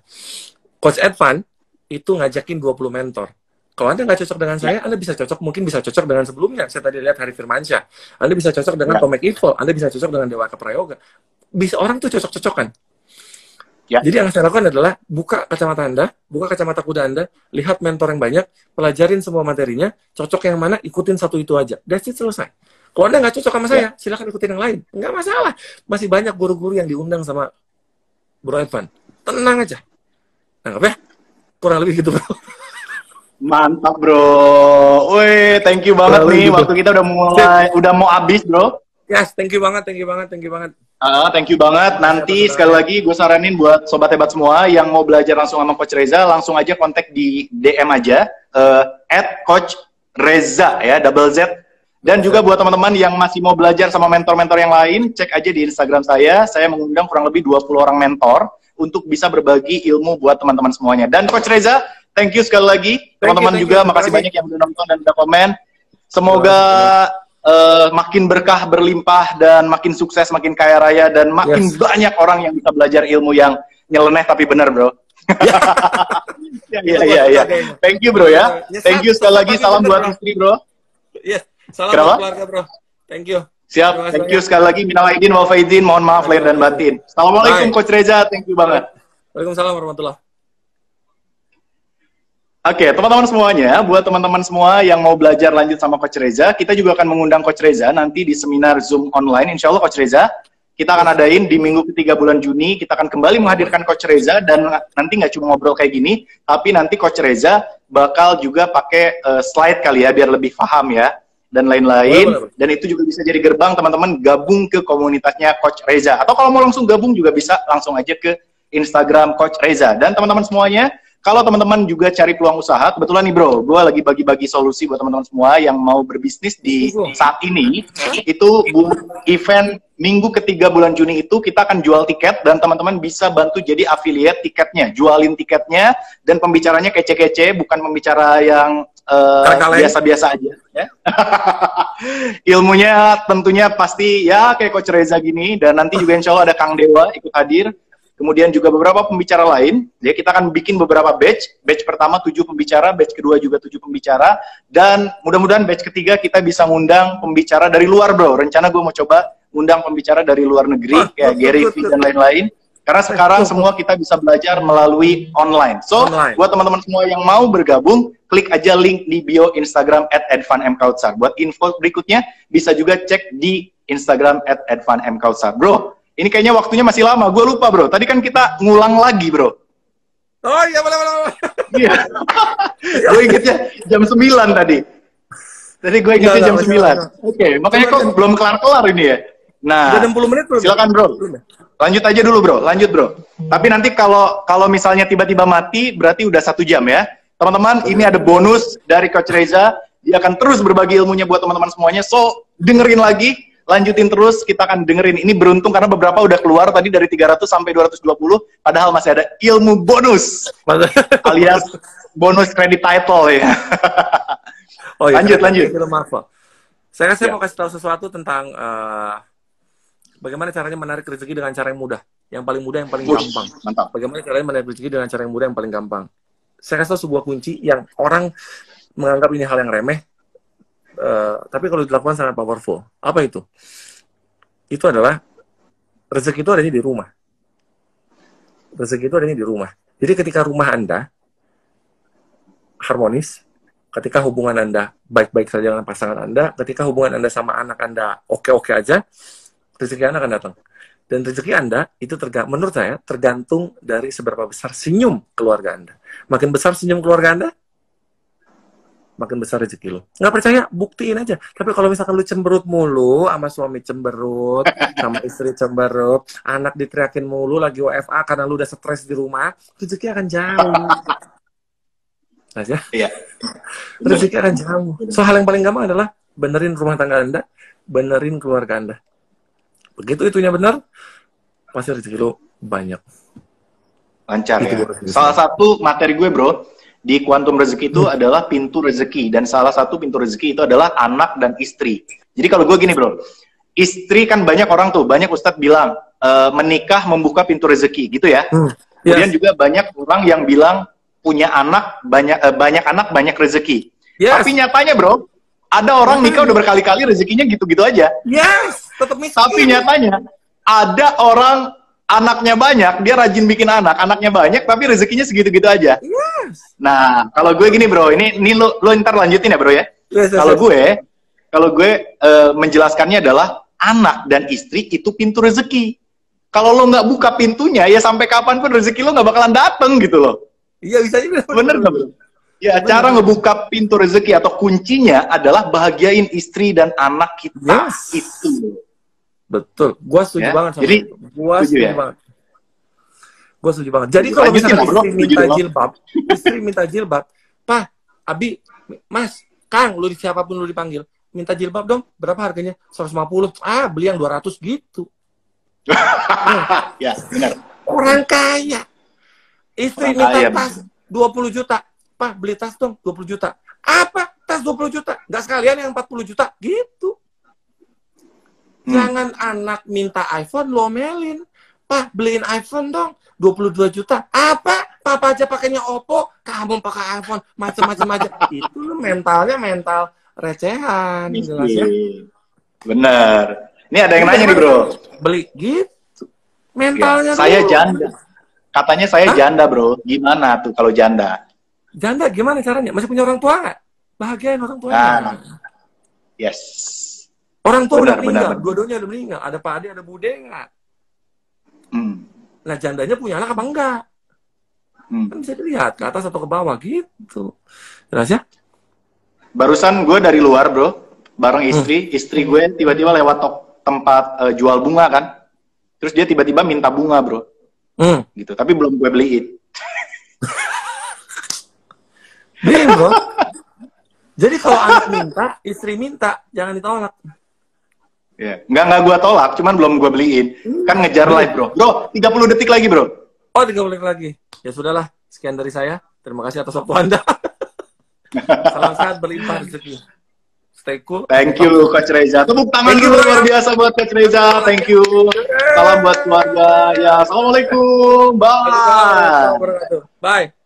Speaker 2: Coach Edvan itu ngajakin 20 mentor. Kalau Anda nggak cocok dengan saya, Anda bisa cocok, mungkin bisa cocok dengan sebelumnya. Saya tadi lihat Hari Firmansyah. Anda bisa cocok dengan ya. Tomek Evil. Anda bisa cocok dengan Dewa Prayoga. Bisa orang tuh cocok-cocokan. Ya. Jadi yang saya lakukan adalah buka kacamata Anda, buka kacamata kuda Anda, lihat mentor yang banyak, pelajarin semua materinya, cocok yang mana, ikutin satu itu aja. That's it, selesai. Kalau Anda nggak cocok sama saya, ya. silakan ikutin yang lain. Nggak masalah. Masih banyak guru-guru yang diundang sama Bro Evan. Tenang aja. Anggap ya? Kurang lebih gitu, bro.
Speaker 1: Mantap, bro. Woi, thank you banget Kurang nih. Gitu. Waktu kita udah mulai, Sip. udah mau habis, bro.
Speaker 2: Yes, thank you banget, thank you banget, thank you banget.
Speaker 1: Uh, thank you banget. Nanti ya, sekali lagi gue saranin buat sobat hebat semua yang mau belajar langsung sama Coach Reza, langsung aja kontak di DM aja uh, at Coach Reza ya, double Z dan juga buat teman-teman yang masih mau belajar sama mentor-mentor yang lain, cek aja di Instagram saya. Saya mengundang kurang lebih 20 orang mentor untuk bisa berbagi ilmu buat teman-teman semuanya. Dan Coach Reza, thank you sekali lagi. Teman-teman juga you, makasih banyak yang udah nonton dan udah komen. Semoga uh, makin berkah, berlimpah, dan makin sukses, makin kaya raya, dan makin yes. banyak orang yang bisa belajar ilmu yang nyeleneh tapi benar, bro. Iya, iya, iya. Thank you, bro ya. Thank you sekali lagi. Salam buat istri, bro.
Speaker 2: Yes. Salam Kenapa? keluarga, bro. Thank you.
Speaker 1: Siap, thank you sekali lagi. Minal aidin wal faizin, mohon maaf lahir dan batin. Assalamualaikum Coach Reza, thank you banget.
Speaker 2: Waalaikumsalam warahmatullah.
Speaker 1: Oke, teman-teman semuanya, buat teman-teman semua yang mau belajar lanjut sama Coach Reza, kita juga akan mengundang Coach Reza nanti di seminar Zoom online. Insya Allah Coach Reza, kita akan adain di minggu ketiga bulan Juni, kita akan kembali menghadirkan Coach Reza dan nanti nggak cuma ngobrol kayak gini, tapi nanti Coach Reza bakal juga pakai uh, slide kali ya, biar lebih paham ya, dan lain-lain. Dan itu juga bisa jadi gerbang teman-teman gabung ke komunitasnya Coach Reza. Atau kalau mau langsung gabung juga bisa langsung aja ke Instagram Coach Reza. Dan teman-teman semuanya, kalau teman-teman juga cari peluang usaha, kebetulan nih bro, gue lagi bagi-bagi solusi buat teman-teman semua yang mau berbisnis di saat ini, itu event minggu ketiga bulan Juni itu kita akan jual tiket dan teman-teman bisa bantu jadi affiliate tiketnya, jualin tiketnya dan pembicaranya kece-kece, bukan pembicara yang biasa biasa-biasa aja. Ya. Ilmunya tentunya pasti ya kayak Coach Reza gini dan nanti juga insya Allah ada Kang Dewa ikut hadir kemudian juga beberapa pembicara lain. Ya, kita akan bikin beberapa batch. Batch pertama tujuh pembicara, batch kedua juga tujuh pembicara, dan mudah-mudahan batch ketiga kita bisa ngundang pembicara dari luar, bro. Rencana gue mau coba undang pembicara dari luar negeri, kayak Gary Vee dan lain-lain. Karena sekarang semua kita bisa belajar melalui online. So, online. buat teman-teman semua yang mau bergabung, klik aja link di bio Instagram at. Buat info berikutnya, bisa juga cek di Instagram at. Bro, ini kayaknya waktunya masih lama. Gue lupa, bro. Tadi kan kita ngulang lagi, bro.
Speaker 2: Oh iya, boleh, boleh.
Speaker 1: Iya. gue ingetnya jam 9 tadi. Tadi gue ingetnya jam 9. Oke, okay, makanya kok belum kelar-kelar ini ya. Nah,
Speaker 2: Udah 60 menit
Speaker 1: belum? Silakan, bro. Ya? Lanjut aja dulu, bro. Lanjut, bro. Tapi nanti kalau kalau misalnya tiba-tiba mati, berarti udah satu jam ya. Teman-teman, ini ada bonus dari Coach Reza. Dia akan terus berbagi ilmunya buat teman-teman semuanya. So, dengerin lagi lanjutin terus, kita akan dengerin. Ini beruntung karena beberapa udah keluar tadi dari 300 sampai 220, padahal masih ada ilmu bonus. alias bonus credit title ya.
Speaker 2: oh iya, lanjut, lanjut. Film Marvel. Saya, saya ya. mau kasih tahu sesuatu tentang uh, bagaimana caranya menarik rezeki dengan cara yang mudah. Yang paling mudah, yang paling Ush, gampang. Mantap. Bagaimana caranya menarik rezeki dengan cara yang mudah, yang paling gampang. Saya kasih tahu sebuah kunci yang orang menganggap ini hal yang remeh, Eh, tapi kalau dilakukan sangat powerful. Apa itu? Itu adalah rezeki itu adanya di rumah. Rezeki itu adanya di rumah. Jadi ketika rumah Anda harmonis, ketika hubungan Anda baik-baik saja dengan pasangan Anda, ketika hubungan Anda sama anak Anda oke-oke aja, rezeki Anda akan datang. Dan rezeki Anda itu tergantung, menurut saya tergantung dari seberapa besar senyum keluarga Anda. Makin besar senyum keluarga Anda, makin besar rezeki lo. Nggak percaya, buktiin aja. Tapi kalau misalkan lu cemberut mulu, sama suami cemberut, sama istri cemberut, anak diteriakin mulu, lagi WFA karena lu udah stres di rumah, rezeki akan jauh. Aja. Iya. Rezeki akan jauh. So, hal yang paling gampang adalah benerin rumah tangga Anda, benerin keluarga Anda. Begitu itunya benar, pasti rezeki lo banyak.
Speaker 1: Lancar ya. Salah satu materi gue, bro, di kuantum rezeki itu hmm. adalah pintu rezeki dan salah satu pintu rezeki itu adalah anak dan istri. Jadi kalau gue gini bro, istri kan banyak orang tuh, banyak ustadz bilang e, menikah membuka pintu rezeki gitu ya. Hmm. Yes. Kemudian juga banyak orang yang bilang punya anak banyak e, banyak anak banyak rezeki. Yes. Tapi nyatanya bro, ada orang nikah udah berkali-kali rezekinya gitu-gitu aja.
Speaker 2: Yes, tetap
Speaker 1: miskin. Tapi nyatanya ada orang anaknya banyak, dia rajin bikin anak, anaknya banyak, tapi rezekinya segitu-gitu aja. Yes. Nah, kalau gue gini bro, ini ini lo lo ntar lanjutin ya bro ya. Yes, yes, kalau yes. gue, kalau gue uh, menjelaskannya adalah anak dan istri itu pintu rezeki. Kalau lo nggak buka pintunya, ya sampai kapan pun rezeki lo nggak bakalan dateng gitu loh.
Speaker 2: Iya bisa juga.
Speaker 1: Bener nggak bro? Ya, Bener. cara ngebuka pintu rezeki atau kuncinya adalah bahagiain istri dan anak kita yes. itu.
Speaker 2: Betul. Gua setuju ya? banget sama Jadi, itu. Gua setuju, ya? banget. Gua setuju banget. Jadi kalau misalnya istri minta jilbab, istri minta jilbab, Pak, Abi, Mas, Kang, lu siapa pun lu dipanggil, minta jilbab dong, berapa harganya? 150. Ah, beli yang 200 gitu.
Speaker 1: ya, benar.
Speaker 2: Orang kaya. Istri Orang minta kaya, tas 20 juta. Pak, beli tas dong 20 juta. Apa? Tas 20 juta. Gak sekalian yang 40 juta. Gitu. Hmm. Jangan anak minta iPhone lo melin. Pak, beliin iPhone dong. 22 juta. Apa? Papa aja pakainya Oppo, kamu pakai iPhone, macam-macam aja. Itu lo mentalnya mental recehan jelasnya.
Speaker 1: Bener. Ini ada yang nanya nih, Bro.
Speaker 2: Beli gitu. Mentalnya
Speaker 1: ya, Saya janda. Katanya saya
Speaker 2: Hah?
Speaker 1: janda, bro. Gimana tuh kalau janda?
Speaker 2: Janda gimana caranya? Masih punya orang tua nggak? Bahagiain orang tuanya.
Speaker 1: Ah. Yes.
Speaker 2: Orang tua udah
Speaker 1: benar,
Speaker 2: meninggal, dua-duanya udah meninggal. Ada Pak Ade, ada Bude nggak?
Speaker 1: Hmm.
Speaker 2: Nah jandanya punya anak apa enggak?
Speaker 1: Hmm.
Speaker 2: Kan bisa dilihat ke atas atau ke bawah gitu. Jelas ya?
Speaker 1: Barusan gue dari luar, bro. Bareng istri. Istri gue tiba-tiba lewat tok- tempat eh, jual bunga kan. Terus dia tiba-tiba minta bunga, bro.
Speaker 2: Hmm.
Speaker 1: Gitu. Tapi belum gue beliin.
Speaker 2: Bro. Jadi kalau anak minta, istri minta, jangan ditolak.
Speaker 1: Ya. Nggak, nggak gue tolak, cuman belum gue beliin. Kan ngejar live, bro. Bro, 30 detik lagi, bro.
Speaker 2: Oh, tiga menit lagi. Ya sudahlah, sekian dari saya. Terima kasih atas waktu Anda. Salam sehat berlimpah rezeki. Stay cool.
Speaker 1: Thank you, Coach Reza. Tepuk tangan dulu luar biasa buat Coach Reza. Thank you. Salam buat keluarga. Ya, Assalamualaikum. Bye.
Speaker 2: Bye.